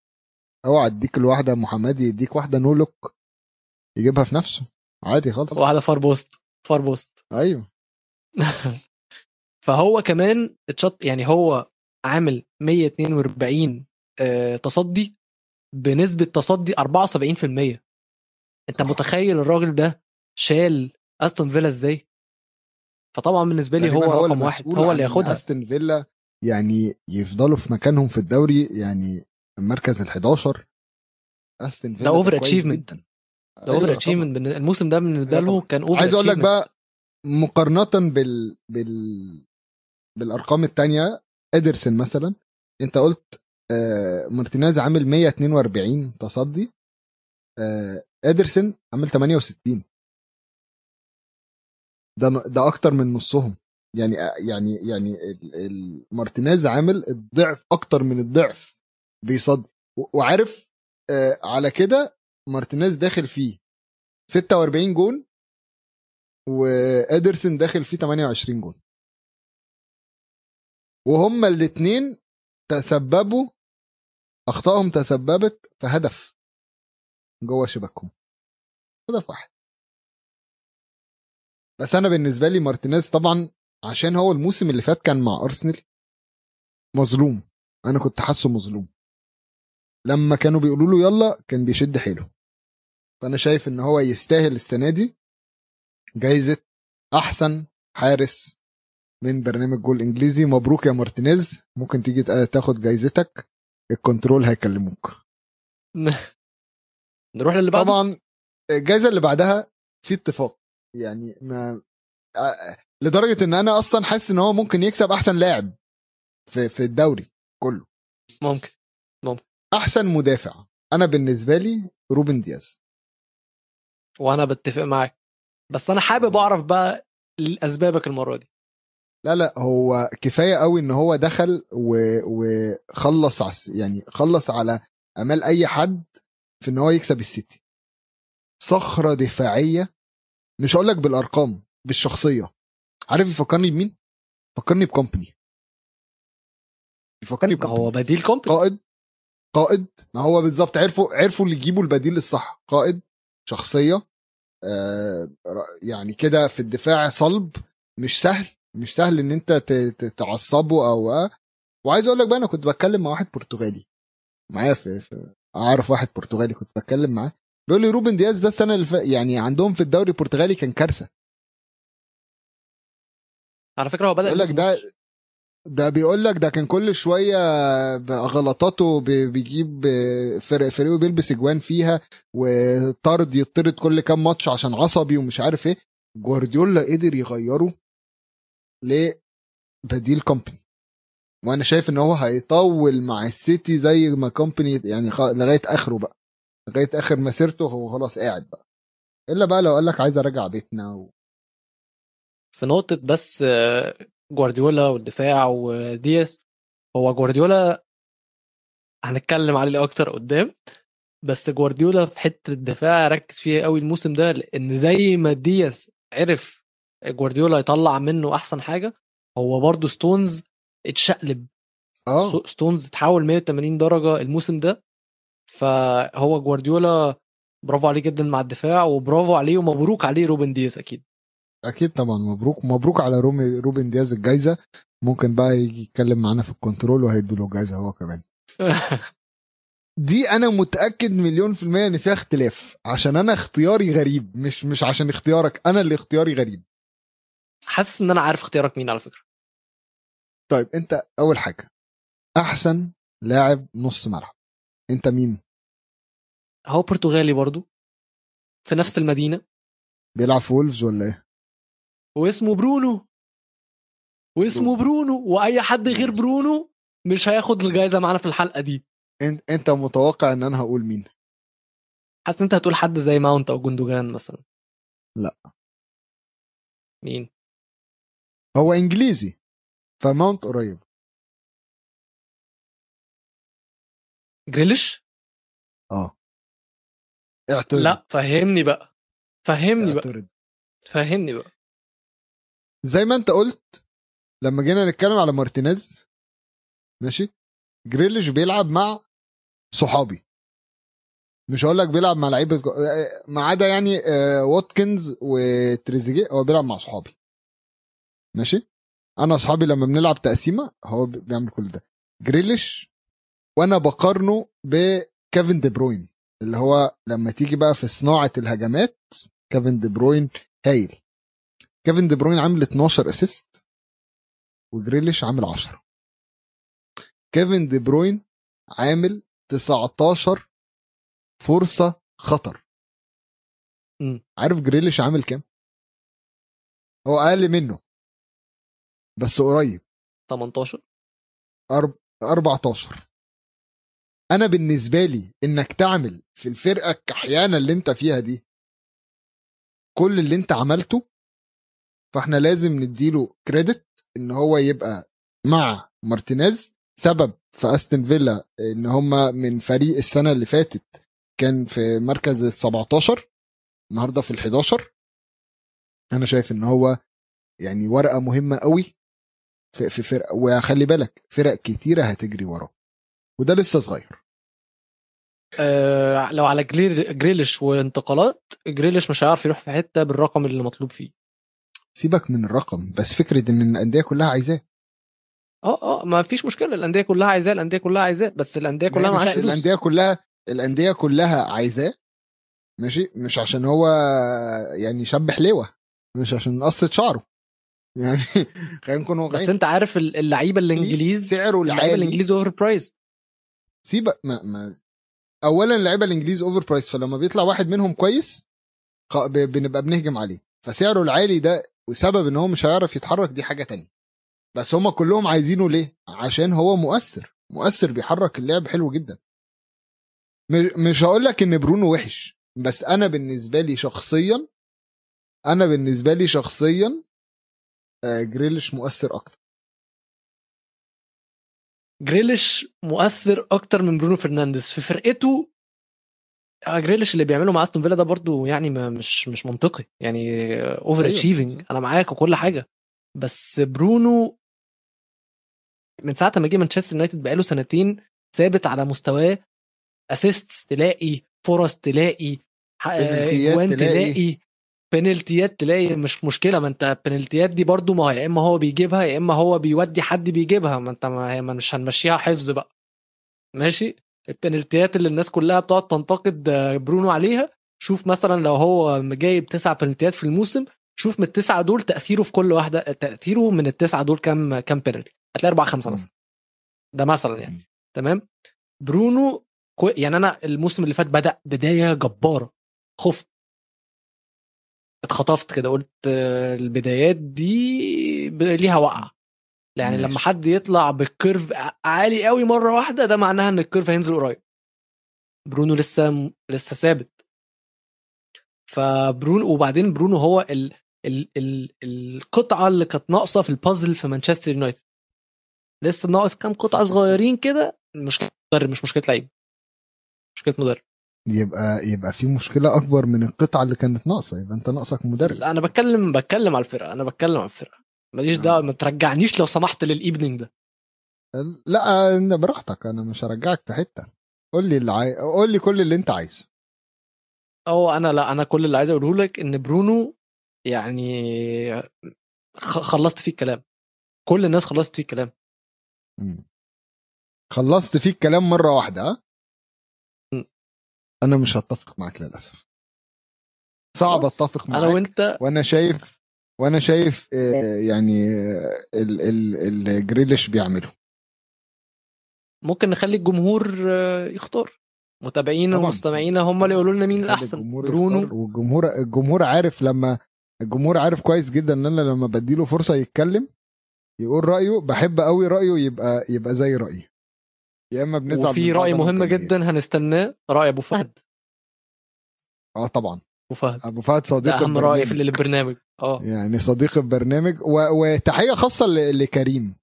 أوعى أديك الواحدة محمدي يديك واحدة no look يجيبها في نفسه. عادي خالص. واحدة far post far post. أيوه. [laughs] فهو كمان اتشط يعني هو عامل 142 آه، تصدي بنسبة تصدي 74% أنت متخيل الراجل ده شال أستون فيلا إزاي؟ فطبعا بالنسبة لي هو رقم واحد هو اللي ياخدها أستون فيلا يعني يفضلوا في مكانهم في الدوري يعني المركز ال 11 استون فيلا ده achievement. جدا. ده over أيوة achievement الموسم ده بالنسبة أيوة له. كان over عايز أقول لك بقى مقارنة بال بال بالأرقام التانية ادرسن مثلا أنت قلت آه مارتينيز عامل 142 تصدي آه ادرسن عامل 68 ده ده أكتر من نصهم. يعني يعني يعني مارتينيز عامل الضعف أكتر من الضعف بيصدي و- وعارف آه على كده مارتينيز داخل فيه 46 جون وادرسن داخل فيه 28 جون. وهما الاثنين تسببوا أخطائهم تسببت في هدف جوه شباكهم. هدف واحد. بس أنا بالنسبة لي مارتينيز طبعا عشان هو الموسم اللي فات كان مع أرسنال مظلوم. أنا كنت حاسه مظلوم. لما كانوا بيقولوا له يلا كان بيشد حيله. فأنا شايف إن هو يستاهل السنة دي جايزة أحسن حارس من برنامج جول إنجليزي. مبروك يا مارتينيز. ممكن تيجي تاخد جايزتك. الكنترول هيكلموك. [laughs] نروح للي بعده؟ طبعا الجائزه اللي بعدها في اتفاق. يعني ما آه، لدرجة إن أنا أصلا حاسس إن هو ممكن يكسب أحسن لاعب في في الدوري كله. ممكن أحسن مدافع. أنا بالنسبة لي روبن دياز. وأنا بتفق معاك. بس أنا حابب أعرف بقى اسبابك المرة دي. لا لا هو كفاية قوي إن هو دخل و- وخلص عس يعني خلص على أمال أي حد في إن هو يكسب السيتي. صخرة دفاعية مش هقول لك بالأرقام بالشخصية. عارف يفكرني بمين؟ فكرني بكومباني يفكرني ما هو بكومباني بديل كومباني قائد قائد ما هو بالظبط. عرفوا عرفوا اللي يجيبوا البديل الصح. قائد شخصية آه يعني كده في الدفاع صلب. مش سهل مش سهل إن أنت تعصبه أو آه. وعايز أقول لك بقى أنا كنت بتكلم مع واحد برتغالي. معايا في, في أعرف واحد برتغالي كنت بتكلم معاه. بيقول لي روبن دياز ده السنة اللي ف... يعني عندهم في الدوري البرتغالي كان كارثة. على فكرة هو بدأ بيقول لك ده. ده بيقول لك ده كان كل شوية غلطاته بي- بيجيب فرق فريقه بيلبس اجوان فيها وطرد يطرد كل كام ماتش عشان عصبي ومش عارف إيه. جوارديولا قدر يغيره لبديل كومباني وأنا شايف ان هو هيطول مع السيتي زي ما كومباني يعني لغاية آخره بقى. لغاية آخر مسيرته هو خلاص قاعد بقى. إلا بقى لو قال لك عايز ارجع بيتنا و... في نقطة بس آه، جوارديولا والدفاع ودياس هو جوارديولا هنتكلم عليه أكتر قدام بس جوارديولا في حتة الدفاع ركز فيها قوي الموسم ده لأن زي ما دياس عرف جوارديولا يطلع منه أحسن حاجة هو برضو ستونز اتشقلب. آه. ستونز اتحول 180 درجة الموسم ده فهو جوارديولا برافو عليه جدا مع الدفاع وبرافو عليه ومبروك عليه روبن دياز أكيد. أكيد طبعا مبروك مبروك على روبن روبن دياز الجايزة. ممكن بقى يجي يتكلم معانا في الكنترول وهيدوا له جايزة هو كمان. [laughs] دي أنا متأكد مليون في المية إن فيها اختلاف عشان أنا اختياري غريب مش مش عشان اختيارك أنا اللي اختياري غريب. حاسس إن أنا عارف اختيارك مين على فكرة. طيب أنت أول حاجة أحسن لاعب نص ملعب أنت مين؟ هو برتغالي برضو في نفس المدينة. بيلعب في وولفز ولا إيه؟ واسمه برونو. واسمه برونو. وأي حد غير برونو مش هياخد الجايزة معانا في الحلقة دي. إن- أنت متوقع إن أنا هقول مين؟ حاسس أنت هتقول حد زي ماونت أو جندوجان مثلا. لا. مين؟ هو إنجليزي فماونت قريب. جريليش؟ آه. اعترض. لا فهمني بقى. فهمني بقى. اعترض. فهمني بقى. زي ما انت قلت لما جينا نتكلم على مارتينيز ماشي جريليش بيلعب مع صحابي. مش هقول لك بيلعب مع لعيبة ما عدا يعني واتكنز وتريزيجيه هو بيلعب مع صحابي. ماشي؟ أنا اصحابي لما بنلعب تقسيمة هو بي- بيعمل كل ده. جريليش وأنا بقارنه بكيفن دي بروين. اللي هو لما تيجي بقى في صناعة الهجمات كيفن دي بروين هايل. كيفن دي بروين عامل 12 assist وجريليش عامل 10 كيفن دي بروين عامل 19 فرصة خطر. مم. عارف جريليش عامل كام؟ هو أقل منه. بس قريب. 18 أرب... 14 أنا بالنسبة لي إنك تعمل في الفرقة الكحيانة اللي أنت فيها دي كل اللي أنت عملته فإحنا لازم نديله كريدت إن هو يبقى مع مارتينيز سبب في أستون فيلا إن هما من فريق السنة اللي فاتت كان في مركز ال 17 النهارده في ال 11 أنا شايف إن هو يعني ورقة مهمة قوي في في فرقه وخلي بالك فرق كتيرة هتجري وراه. وده لسه صغير. آه لو على جريل جريليش وانتقالات جريليش مش هيعرف يروح في حتة بالرقم اللي مطلوب فيه. سيبك من الرقم بس فكرة إن الأندية كلها عايزاه. آه آه ما فيش مشكلة الأندية كلها عايزاه الأندية كلها عايزاه بس الأندية كلها معاش فلوس. الأندية كلها الأندية كلها عايزاه ماشي؟ مش عشان هو يعني شاب حليوة مش عشان قصة شعره. يعني [laughs] خلينا نكون بس أنت عارف ال- اللعيبة الإنجليز سعره اللعيبة العالي. الإنجليز over price سيبك ما, ما. اولا اللعيبة الإنجليز over price فلما بيطلع واحد منهم كويس بنبقى بنهجم عليه. فسعره العالي ده وسبب إن هو مش هيعرف يتحرك دي حاجة تانية. بس هما كلهم عايزينه ليه؟ عشان هو مؤثر. مؤثر بيحرك اللعب حلو جدا. مش هقول لك إن برونو وحش بس أنا بالنسبة لي شخصيا أنا بالنسبة لي شخصيا آه، جريليش مؤثر أكتر. جريليش مؤثر أكتر من برونو فرنانديز. في فرقته آه، جريليش اللي بيعمله مع أستون فيلا ده برضو يعني ما مش مش منطقي. يعني over أيوة. achieving أنا معاك وكل حاجة. بس برونو من ساعة ما جه مانشستر يونايتد بقاله سنتين ثابت على مستواه. assists تلاقي فرص تلاقي ح- آه، اجوان تلاقي. تلاقي. بنالتيات تلاقي مش مشكلة. ما انت البنالتيات دي برضو ما هو يا إما هو بيجيبها يا إما هو بيودي حد بيجيبها. ما انت ما هي ما مش هنمشيها حفظ بقى. ماشي؟ البنالتيات اللي الناس كلها بتقعد تنتقد آه، برونو عليها. شوف مثلا لو هو جايب تسع بنالتيات في الموسم شوف من التسعة دول تأثيره في كل واحدة تأثيره من التسعة دول كام كام بنالتي هتلاقي أربعة خمسة مثلا. ده مثلا يعني. تمام؟ برونو كوي... يعني أنا الموسم اللي فات بدأ بداية جبارة. خفت. اتخطفت كده قلت البدايات دي ليها وقعة. يعني ماشي. لما حد يطلع بال curve عالي قوي مرة واحدة ده معناها إن ال curve هينزل قريب. برونو لسه لسه ثابت. فبرونو وبعدين برونو هو ال... ال... ال... القطعة اللي كانت ناقصة في البازل في مانشستر يونايتد لسه ناقص كام قطعة صغيرين كده مشكله مدرب مش مشكلة لعيب. مشكلة مدرب يبقى يبقى في مشكلة أكبر من القطعة اللي كانت ناقصة يبقى أنت ناقصك مدرب. لا أنا بتكلم بتكلم على الفرقة أنا بتكلم على الفرقة. ماليش آه. دعوة ما ترجعنيش لو سمحت لل evening ده. لا أنا براحتك أنا مش هرجعك في حتة. قول لي اللي عاي... قول لي كل اللي أنت عايزه. أو أنا لا أنا كل اللي عايز أقوله لك إن برونو يعني خلصت فيه الكلام. كل الناس خلصت فيه الكلام. مم. خلصت فيك كلام مرة واحدة ها. أنا مش هتفق معاك للأسف. صعب. أتفق معاك. أنا وأنت وأنا شايف وأنا شايف آه، يعني آه، ال- ال- الجريليش بيعمله. ممكن نخلي الجمهور آه، يختار. متابعين طبعاً. ومستمعينا هم اللي يقولوا لنا مين الأحسن برونو. والجمهور الجمهور عارف لما الجمهور عارف كويس جدا إن أنا لما بديله فرصة يتكلم يقول رأيه بحب قوي رأيه يبقى يبقى زي رأيي. يا إما بنزعل وفي رأي مهم. جدا هنستناه رأي أبو فهد. آه طبعا. أبو فهد. أبو فهد صديق أهم رأي البرنامج. في البرنامج. آه. يعني صديق البرنامج. و... وتحيه خاصة ل... لكريم.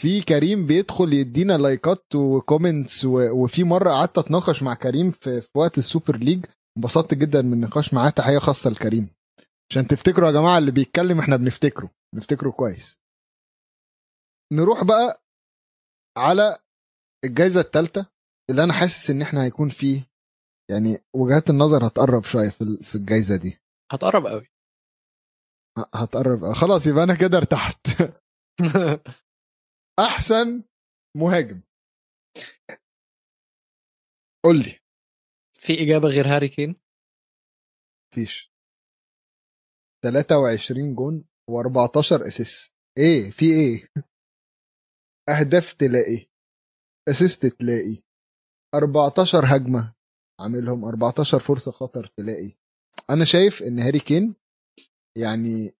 في كريم بيدخل يدينا like ات و comments و... وفي مرة قعدت أتناقش مع كريم في... في وقت ال Super League. انبسطت جدا من النقاش معاه. تحية خاصة لكريم. عشان تفتكروا يا جماعة اللي بيتكلم إحنا بنفتكره. بنفتكره كويس. نروح بقى على الجائزه الثالثه اللي أنا حاسس إن إحنا هيكون فيه يعني وجهات النظر هتقرب شوية في في الجائزه دي. هتقرب قوي. هتقرب خلاص يبقى أنا كده ارتحت. [laughs] أحسن مهاجم. قول لي. في إجابة غير هاري كين؟ فيش 23 جون و14 assist. إيه؟ في إيه؟ [laughs] أهداف تلاقي. assist تلاقي. 14 هجمة. عاملهم 14 فرصة خطر تلاقي. أنا شايف إن هاري كين يعني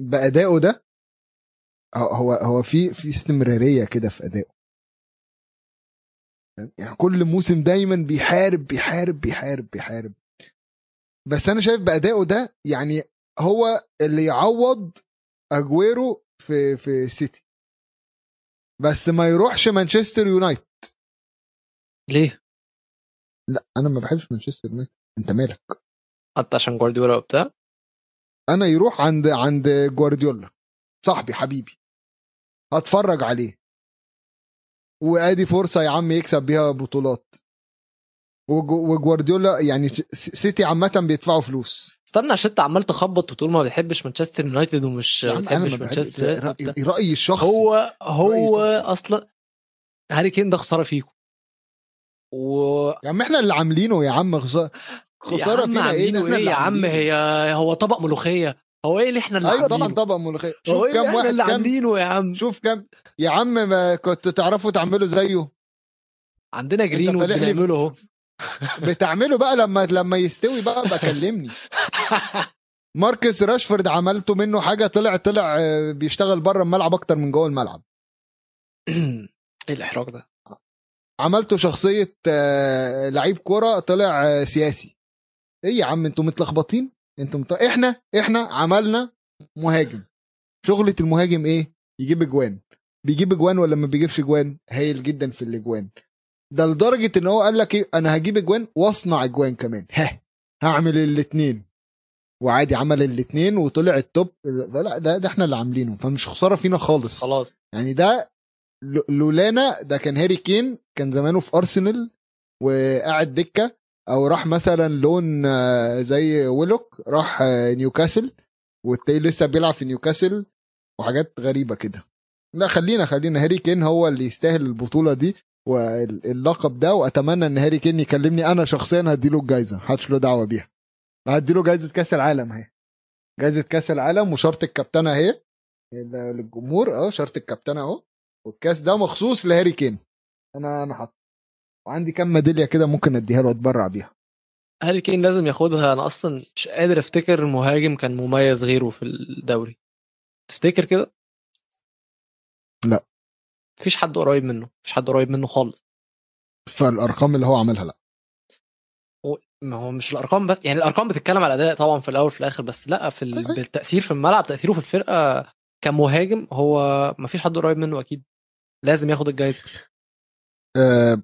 بادائه ده هو- هو في في استمرارية كده في ادائه يعني كل موسم دايما بيحارب بيحارب بيحارب بيحارب. بس أنا شايف بادائه ده يعني هو اللي يعوض أجويرو في في سيتي. بس ما يروحش مانشستر يونايتد. ليه؟ لا أنا ما بحبش مانشستر يونايتد. أنت مالك؟ حتى عشان جوارديولا وبتاع؟ أنا يروح عند عند جوارديولا. صاحبي حبيبي. هتفرج عليه. وأدي فرصة يا عم يكسب بيها بطولات. وجوارديولا يعني سيتي عامة بيدفعوا فلوس. استنى عشان انت عمال تخبط وتقول ما بتحبش مانشستر يونايتد ومش ما بتحبش مانشستر رأيي الشخصي. هو هو أصلا هاري كين ده خسارة فيكم. و يا عم إحنا اللي عاملينه يا عم خسارة خساره فينا إيه إحنا اللي يا عم. هي هو طبق ملوخية. هو إيه اللي إحنا اللي أيوه طبعا طبق ملوخية. شوف إيه كام واحد اللي كام عاملينه يا عم؟ شوف كام يا عم ما كنتوا تعرفوا تعملوا زيه. عندنا جرين وبنعمله أهو. بتعملوا بقى لما لما يستوي بقى بكلمني [laughs] ماركوس راشفورد عملتوا منه حاجة طلع طلع آه، بيشتغل بره الملعب أكتر من جوه الملعب. [clears throat] إيه الإحراج ده؟ عملتوا شخصية آه، لعيب كورة طلع آه، سياسي. إيه يا عم أنتوا متلخبطين؟ أنتوا مت... إحنا إحنا عملنا مهاجم. شغلة المهاجم إيه؟ يجيب أجوان. بيجيب أجوان ولا ما بيجيبش أجوان؟ هايل جدا في الأجوان. ده لدرجة إن هو قال لك إيه؟ أنا هجيب إجوان وأصنع إجوان كمان. ها. هعمل الاثنين وعادي عمل الاثنين وطلع ال top لا ده, ده إحنا اللي عاملينه. فمش خسارة فينا خالص. خلاص. يعني ده لولانا ده كان هاري كين كان زمانه في أرسنال وقاعد دكة أو راح مثلا loan آه، زي ويلوك راح آه، نيوكاسل والتاني لسه بيلعب في نيوكاسل وحاجات غريبة كده. لا خلينا خلينا. هاري كين هو اللي يستاهل البطولة دي. واللقب ده وأتمنى إن هاري كين يكلمني أنا شخصيا هديله الجايزة. محدش له دعوة بيها. هديله جايزة كأس العالم أهي. جايزة كأس العالم وشرط الكابتنه أهي. للجمهور آه شرط الكابتنه أهو. والكأس ده مخصوص لهاري كين. أنا أنا حاطه. وعندي كام ميدالية كده ممكن أديها له اتبرع بيها. هاري كين لازم ياخدها. أنا أصلا مش قادر أفتكر مهاجم كان مميز غيره في الدوري. تفتكر كده؟ لا. مفيش حد قريب منه مفيش حد قريب منه خالص. فالأرقام اللي هو عملها لا. هو- ما هو مش الأرقام بس يعني الأرقام بتتكلم على الاداء طبعا في الأول وفي الآخر بس لا في ال- أيوة. بالتأثير في الملعب تأثيره في الفرقة كمهاجم هو مفيش حد قريب منه أكيد. لازم ياخد الجايزة. أه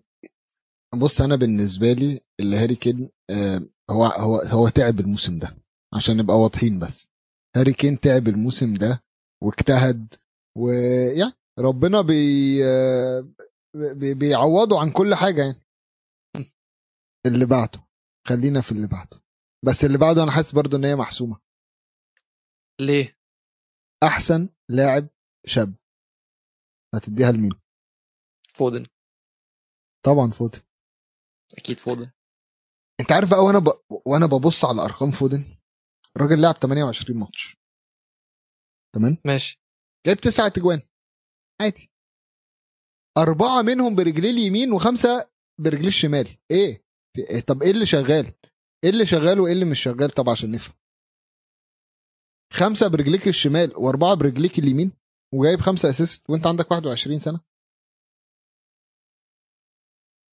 بص أنا بالنسبة لي اللي هاري كين أه هو هو هو تعب الموسم ده عشان نبقى واضحين بس. هاري كين تعب الموسم ده واجتهد ويعني ربنا بي بي- بيعوضه عن كل حاجة يعني. اللي بعده خلينا في اللي بعده. بس اللي بعده أنا حاسس برضه إن هي محسومة. ليه؟ أحسن لاعب شاب. هتديها لمين؟ فودن. طبعا فودن. أكيد فودن. أنت عارف بقى وأنا ب... وأنا ببص على أرقام فودن؟ الراجل لعب 28 ماتش. تمام؟ ماشي. جايب تسعة اجوان عادي. أربعة منهم برجليه اليمين وخمسة برجليه الشمال. في إيه؟ طب إيه اللي شغال؟ إيه اللي شغال وإيه اللي مش شغال؟ طب عشان نفهم. خمسة برجليك الشمال وأربعة برجليك اليمين وجايب خمسة أسيست وأنت عندك 21 سنة.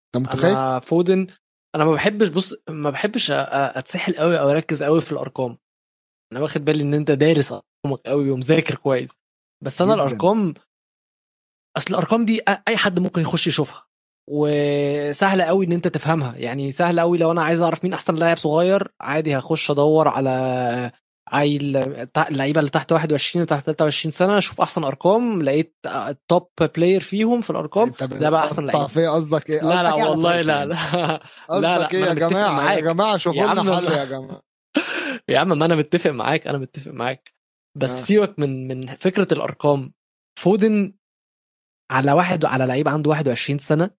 أنت متخيل؟ أنا فودن أنا ما بحبش بص ما بحبش أ- أ- أتسحل قوي أو أركز قوي في الأرقام. أنا واخد بالي إن أنت دارس أرقامك قوي ومذاكر كويس. بس أنا جداً. أصل الأرقام دي أي حد ممكن يخش يشوفها. وسهلة قوي إن أنت تفهمها. يعني سهل قوي لو أنا عايز أعرف مين أحسن لاعب صغير عادي هخش أدور على عيل اللعيبة اللي تحت 21 وتحت 23 سنة أشوف أحسن أرقام لقيت ال top player فيهم في الأرقام انت ده بقى أحسن لعيب. فيا قصدك إيه؟ لا لا إيه والله لا؟ لا. قصدك لا لا إيه يا جماعة؟ يا. جماعة شوفوا لنا حل يا [laughs] جماعة. يا عم ما أنا متفق معاك أنا متفق معاك. بس آه. سيبك من من فكرة الأرقام. فودن على واحد على لعيب عنده 21 سنة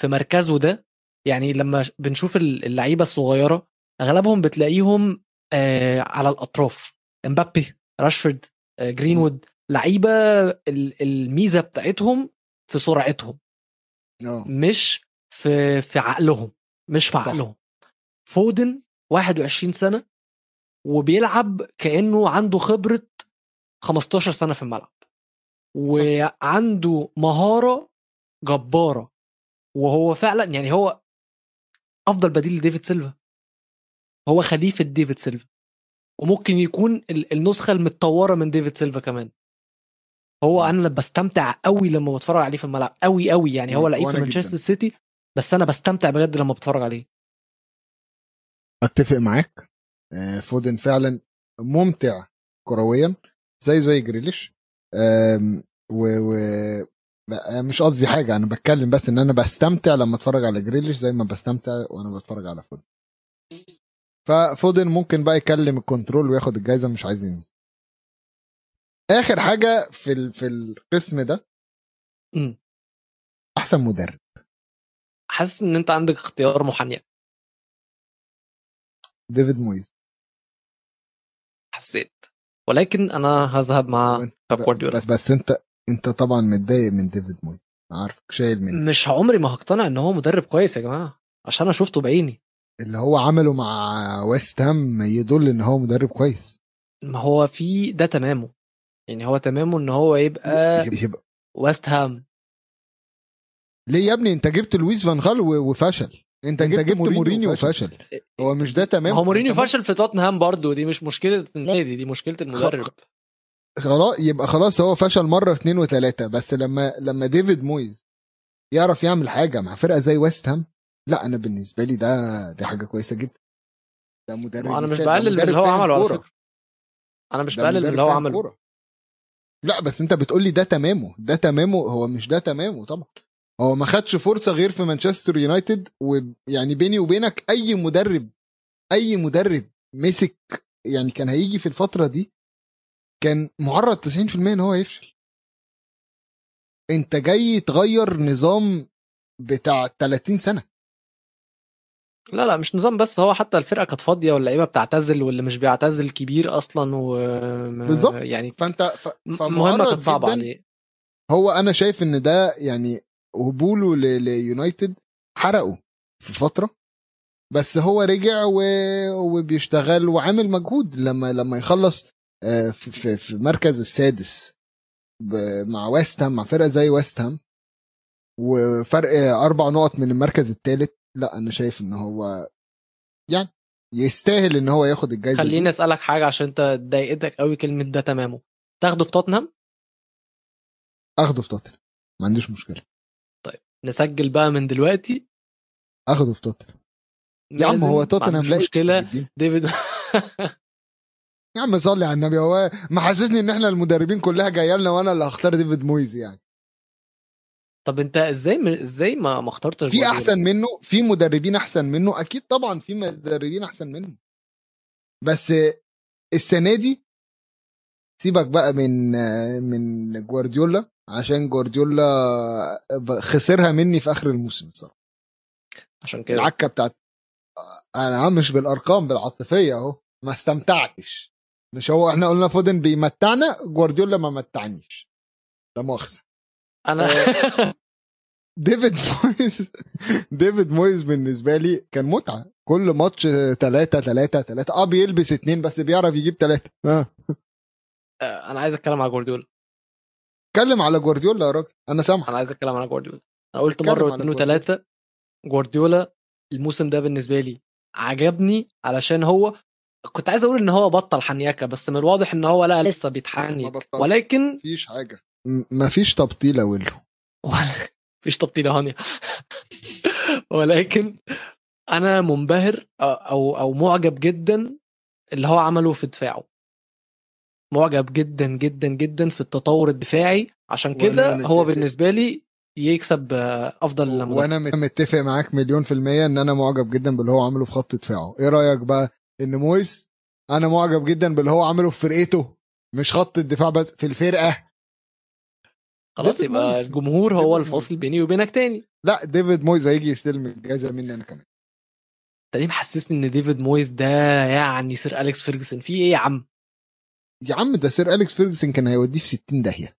في مركزه ده يعني لما بنشوف اللعيبة الصغيرة أغلبهم بتلاقيهم آه على الأطراف. إمبابي راشفورد آه جرينوود لعيبة ال- الميزة بتاعتهم في سرعتهم. آه. مش في في عقلهم مش في صح. عقلهم. فودن 21 سنة وبيلعب كأنه عنده خبرة 15 سنة في الملعب. وعنده مهارة جبارة. وهو فعلا يعني هو أفضل بديل لديفيد سيلفا. هو خليفة ديفيد سيلفا. وممكن يكون ال- النسخة المتطورة من ديفيد سيلفا كمان. هو أنا بستمتع قوي لما بتفرج عليه في الملعب. قوي قوي يعني. هو لعيب في مانشستر. سيتي بس أنا بستمتع بجد لما بتفرج عليه. أتفق معاك. آه، فودن فعلا ممتع كرويا. زي زي جريليش. و, و... مش قصدي حاجة أنا بتكلم بس إن أنا بستمتع لما أتفرج على جريليش زي ما بستمتع وأنا بتفرج على فودن ففودن ممكن بقى يكلم ال control وياخد الجايزة مش عايزين. آخر حاجة في ال... في القسم ده. أحسن مدرب. حاسس إن أنت عندك اختيار محنك ديفيد مويز. حسيت. ولكن أنا هأذهب مع بيب جوارديولا. بس بس أنت أنت طبعا متضايق من ديفيد مويز عارفك شايل منه مش عمري ما هقتنع إن هو مدرب كويس يا جماعة عشان أنا شفته بعيني. اللي هو عمله مع ويست هام يدل إن هو مدرب كويس. ما هو في ده تمامه. يعني هو تمامه إن هو يبقى يبقى ويست هام. ليه يا ابني؟ أنت جبت لويس فان غال وفشل. انت, انت جبت مورينيو وفشل هو مش ده تمام؟ ما هو مورينيو فشل في توتنهام برضه دي مش مشكله النادي دي مشكلة المدرب. خلاص يبقى خلاص هو فشل مرة اثنين وثلاثه بس لما لما ديفيد مويز يعرف يعمل حاجة مع فرقة زي ويست هام لا أنا بالنسبة لي ده دي حاجة كويسة جدا. ده مدرب أنا مش بقلل اللي هو عمله على. فكرة. أنا مش بقلل اللي هو عمله. لا بس أنت بتقول لي ده تمامه ده تمامه هو مش ده تمامه طبعا. هو ما خدش فرصة غير في مانشستر يونايتد ويعني بيني وبينك أي مدرب أي مدرب مسك يعني كان هيجي في الفترة دي كان معرض 90% إن هو يفشل أنت جاي تغير نظام بتاع 30 سنة لا لا مش نظام بس هو حتى الفرقة كانت فاضية واللعيبة بتعتزل واللي مش بيعتزل كبير أصلا و بالظبط. يعني فأنت ف... مهمة كانت صعبة. عليه هو أنا شايف إن ده يعني قبوله ليونايتد حرقه في فترة بس هو رجع و... وبيشتغل وعامل مجهود لما لما يخلص آه، في, في, المركز السادس. مع ويست هام مع فرقة زي ويست هام وفرق أربع نقط من المركز الثالث لا أنا شايف إن هو يعني يستاهل إن هو ياخد الجايزة. خليني أسألك حاجة عشان أنت ضايقتك قوي كلمة ده تمامه تاخده في توتنهام أخده في توتنهام ما عنديش مشكلة نسجل بقى من دلوقتي. أخده في توتنهام. يا عم هو توتنهام لاقي مشكلة. ديفيد يا عم صلي على النبي. هو محسسني إن إحنا المدربين كلها جاية لنا وأنا اللي هختار ديفيد مويز يعني. طب أنت إزاي م... إزاي ما ما اخترتش في؟ أحسن منه في مدربين أحسن منه. أكيد طبعا في مدربين أحسن منه. بس السنة دي سيبك بقى من من جوارديولا. عشان جوارديولا خسرها مني في آخر الموسم الصراحه عشان كده. العكة بتاعت أنا مش بالأرقام بالعاطفية أهو. ما استمتعتش. مش هو إحنا قلنا فودن بيمتعنا جوارديولا ما متعنيش. لا مؤاخذة. أنا ديفيد [laughs] مويز ديفيد مويز بالنسبة لي كان متعة. كل ماتش ثلاثة ثلاثة ثلاثة آه بيلبس اتنين بس بيعرف يجيب ثلاثة آه. آه، أنا عايز أتكلم على جوارديولا. اتكلم على جوارديولا يا راجل. أنا سامح أنا عايز أتكلم على جوارديولا. أنا قلت مرة واثنين. وثلاثه جوارديولا. الموسم ده بالنسبة لي عجبني علشان هو كنت عايز أقول إن هو بطل حنيكة بس من الواضح إن هو لا لسه بيتحنك ما بطلش. ولكن مفيش حاجة. م- مفيش تبطيلة ويلو. ولا [laughs] مفيش تبطيلة هانيه ولكن أنا منبهر أو أو معجب جدا اللي هو عمله في دفاعه. معجب جدا جدا جدا في التطور الدفاعي. عشان كده هو. بالنسبة لي يكسب آه، أفضل مدرب وأنا مت- متفق معاك مليون في المية إن أنا معجب جدا باللي هو عمله في خط دفاعه. إيه رأيك بقى إن مويس أنا معجب جدا باللي هو عمله في فرقته مش خط الدفاع بس في الفرقة. خلاص يبقى مويز. الجمهور هو الفاصل. بيني وبينك تاني. لا ديفيد مويز هيجي يستلم الجائزة مني أنا كمان. انت ليه محسسني إن ديفيد مويز ده يعني سير أليكس فيرجسون في إيه يا عم؟ يا عم ده سير أليكس فيرجسون كان هيوديه في 60 داهية.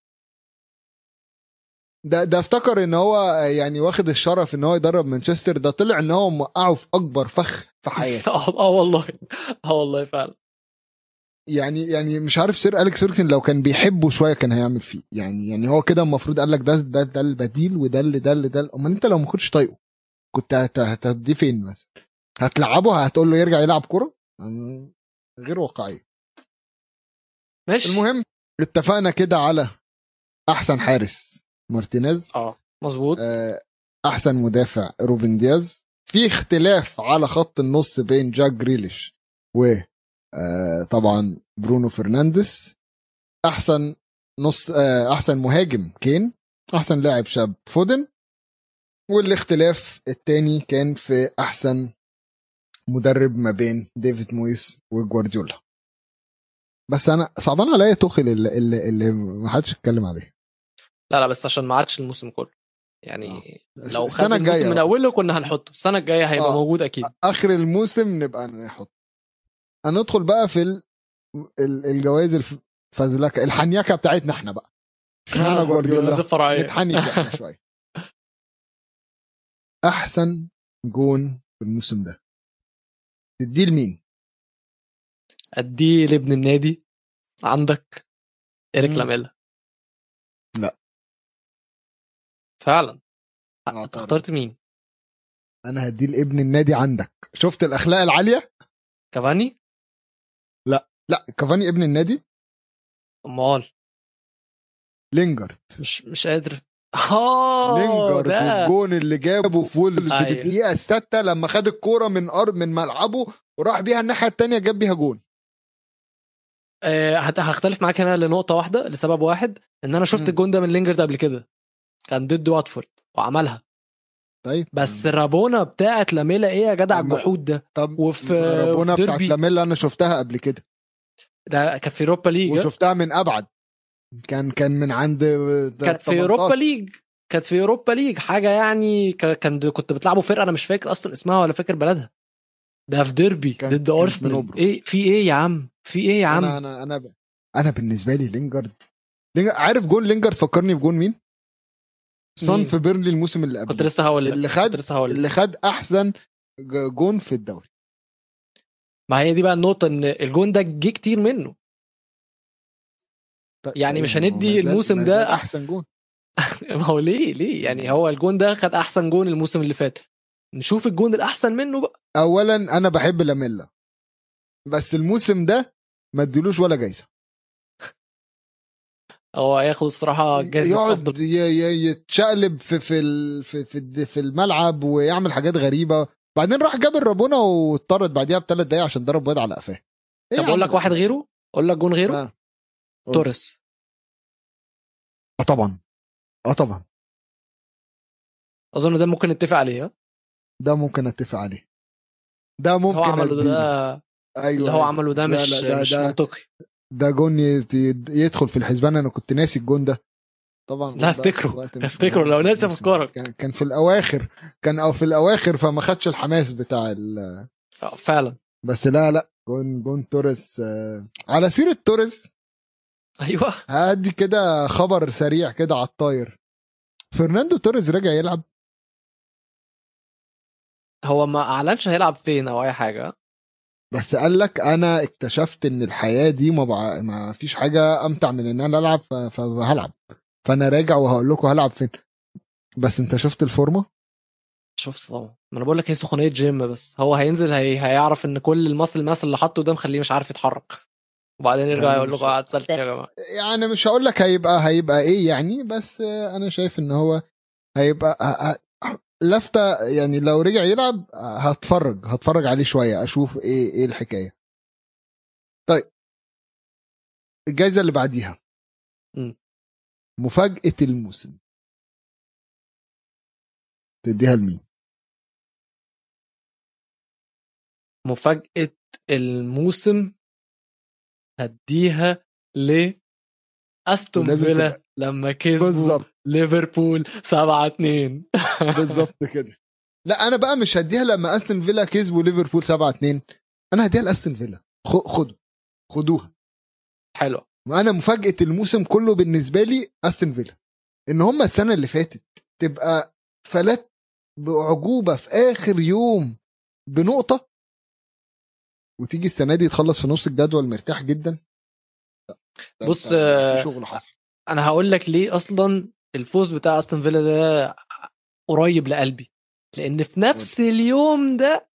ده ده افتكر إن هو يعني واخد الشرف إن هو يدرب مانشستر ده طلع إن هو موقعه في أكبر فخ في حياته. [laughs] آه آه والله. آه والله فعلا. يعني يعني مش عارف سير أليكس فيرجسون لو كان بيحبه شوية كان هيعمل فيه. يعني يعني هو كده المفروض قال لك ده ده ده البديل وده اللي ده اللي ده أمال أنت لو ما كنتش طايقه كنت هت- هتديه فين مثلا؟ هتلعبه؟ هتقول له يرجع يلعب كورة؟ غير واقعية. ماشي. المهم اتفقنا كده على أحسن حارس مارتينيز. آه مظبوط. آه، أحسن مدافع روبن دياز. في اختلاف على خط النص بين جاك جريليش و آه، طبعا برونو فرنانديز. أحسن نص آه، أحسن مهاجم كين. أحسن لاعب شاب فودن. والاختلاف التاني كان في أحسن مدرب ما بين ديفيد مويز وجوارديولا. بس أنا صعبان عليا توخيل اللي, اللي, اللي ما حدش اتكلم عليه. لا لا بس عشان ما عادش الموسم كله. يعني لو خد السنة الموسم الجاية من أوله كنا هنحطه. السنة الجاية هيبقى آه. موجود أكيد. آخر الموسم نبقى نحط هندخل بقى في ال- ال- الجوائز الفزلكه الحنيكة بتاعتنا إحنا بقى. [laughs] إحنا جوارديولا. نتحنك إحنا [laughs] شوية. أحسن جون في الموسم ده. تديه لمين؟ اديه لابن النادي عندك إيريك. لاميلا؟ لا. فعلا. أنت. اخترت مين؟ أنا هديه لابن النادي عندك. شفت الأخلاق العالية؟ كافاني؟ لا. كافاني ابن النادي؟ أمال. لينجارد. مش مش قادر. آه لينجارد ده. والجون اللي جابه في وولفز في أيوة. الدقيقة السادسه لما خد الكورة من ارض من ملعبه وراح بيها الناحية الثانية جاب بيها جون. هختلف معاك هنا لنقطة واحدة لسبب واحد إن أنا شفت. الجون ده من لينجارد قبل كده. كان ضد واتفورد وعملها. طيب بس الرابونه بتاعت لاميلا إيه يا جدع الجحود ده؟ طب وفي- ربنا في بتاعت. لاميلا أنا شفتها قبل كده. ده كانت في Europa League آه؟ وشفتها من أبعد. كان كان من عند كانت في أوروبا ليج كانت في Europa League حاجة يعني كان كنت بتلعبوا فرقة أنا مش فاكر أصلا اسمها ولا فاكر بلدها. ده في ديربي ضد أرسنال. إيه في إيه يا عم؟ في إيه يا عم؟ أنا أنا أنا ب... أنا بالنسبة لي لينجارد. عارف جون لينجارد؟ فكرني بجون مين؟ سون مين؟ في بيرنلي الموسم اللي قبل كنت لسه هقول اللي خد اللي خد أحسن جون في الدوري. ما هي دي بقى النقطة إن الجون ده جه كتير منه. طيب، يعني مش هندي الموسم ده أحسن جون. [laughs] ما هو ليه ليه؟ يعني هو الجون ده خد أحسن جون الموسم اللي فات. نشوف الجون الأحسن منه بقى. اولا أنا بحب لاميلا بس الموسم ده ما اديلوش ولا جايزة. [laughs] هو هياخد الصراحة جايزة يقعد يتشقلب في في في في, في الملعب ويعمل حاجات غريبة. بعدين راح جاب الرابونة واتطرد بعديها بثلاث دقايق عشان ضرب واد على قفاه. إيه طب أقول لك واحد؟ غيره؟ أقول لك جون غيره؟ آه. توريس. آه طبعا. آه طبعا. أظن ده ممكن نتفق عليه؟ ده ممكن أتفق عليه ده ممكن هو عمله. ده أيوه اللي هو أيوة. عمله ده لا، مش لا، ده- مش ده- منطقي ده جون يدخل في الحسبان أنا كنت ناسي الجون ده طبعا لا، افتكره. افتكره، لو ناسي. أفكرك. كان كان في الأواخر كان أو في الأواخر فما خدش الحماس بتاع ال... آه، فعلا بس لا لا جون جون توريس آه، على سيرة توريس أيوه هادي كده خبر سريع كده على الطاير فرناندو توريز رجع يلعب هو ما أعلنش هيلعب فين أو أي حاجة. بس قال لك أنا اكتشفت إن الحياة دي ما, بع... ما فيش حاجة أمتع من إن أنا ألعب ف... فهلعب. فأنا راجع وهقول لكم هلعب فين. بس أنت شفت الفورمة؟ شفت طبعا. ما أنا بقول لك هي سخونية جيم بس. هو هينزل هي... هيعرف إن كل ال muscle ال muscle اللي حاطه ده مخليه مش عارف يتحرك. وبعدين يرجع يقول لكم عطلت يا جماعة. يعني مش هقول لك هيبقى هيبقى إيه يعني بس آه، أنا شايف إن هو هيبقى لفته يعني لو رجع يلعب هتفرج هتفرج عليه شوية أشوف إيه إيه الحكاية. طيب. الجايزة اللي بعديها. مفاجأة الموسم. تديها لمين؟ مفاجأة الموسم هديها ل استون فيلا لما كسبوا بالظبط. ليفربول 7 2 بالظبط كده. لا أنا بقى مش هديها لما أستون فيلا كسبوا ليفربول 7 2 أنا هديها لأستون فيلا. خدوا. خدوها. حلو. وأنا مفاجأة الموسم كله بالنسبة لي أستون فيلا. إن هم السنة اللي فاتت تبقى فلات بعجوبه في آخر يوم بنقطة. وتيجي السنة دي تخلص في نص الجدول مرتاح جدا. بص، آه، شغل حصل. أنا هقول لك ليه أصلا الفوز بتاع أستون فيلا ده قريب لقلبي لأن في نفس اليوم ده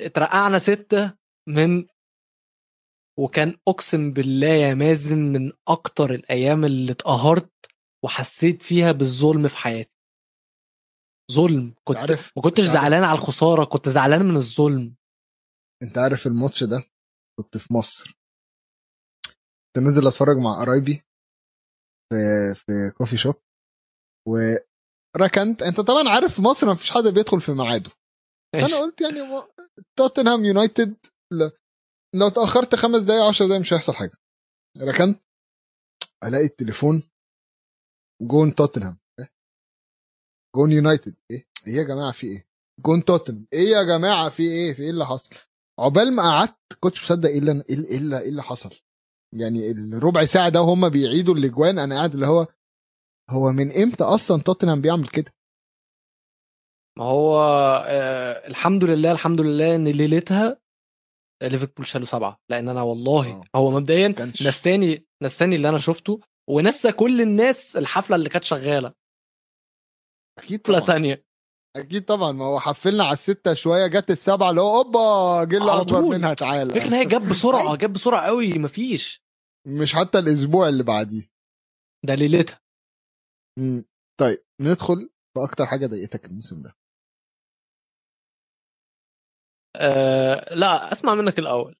اترقعنا ستة من وكان أقسم بالله يا مازن من أكتر الأيام اللي اتقهرت وحسيت فيها بالظلم في حياتي. ظلم. كنت عارف- ما كنتش زعلان على الخسارة كنت زعلان من الظلم. أنت عارف الماتش ده؟ كنت في مصر. كنت نازل أتفرج مع قرايبي في في كوفي شوب وركنت. انت طبعا عارف في مصر ما فيش حد بيدخل في ميعاده. فأنا قلت يعني توتنهام يونايتد لو تأخرت خمس دقايق 10 دقايق مش هيحصل حاجة. ركنت ألاقي التليفون جون توتنهام. إيه؟ جون يونايتد. إيه؟ إيه يا جماعة في إيه؟ جون توتنهام. إيه يا جماعة في إيه؟ في إيه اللي حصل؟ عقبال ما قعدت كنتش مصدق إيه اللي أنا- إيه إيه اللي إيه اللي حصل. يعني الربع ساعة ده وهم بيعيدوا الأجوان. أنا قاعد اللي هو هو من إمتى أصلا توتنهام بيعمل كده؟ ما هو آه الحمد لله الحمد لله إن ليلتها ليفربول شالوا سبعة لأن أنا والله آه. هو مبدئيا نساني نساني اللي أنا شفته ونسى كل الناس الحفلة اللي كانت شغالة. أكيد طبعا. تانية. أكيد طبعا. ما هو حفلنا على الستة شوية جت السبعة اللي هو أوبا على أكبر. منها تعالى. الفكرة إن هي جاب بسرعة جاب بسرعة قوي مفيش. مش حتى الأسبوع اللي بعديه. ده ليلتها. مم. طيب ندخل في أكتر حاجة ضايقتك الموسم ده. آه لا أسمع منك الأول.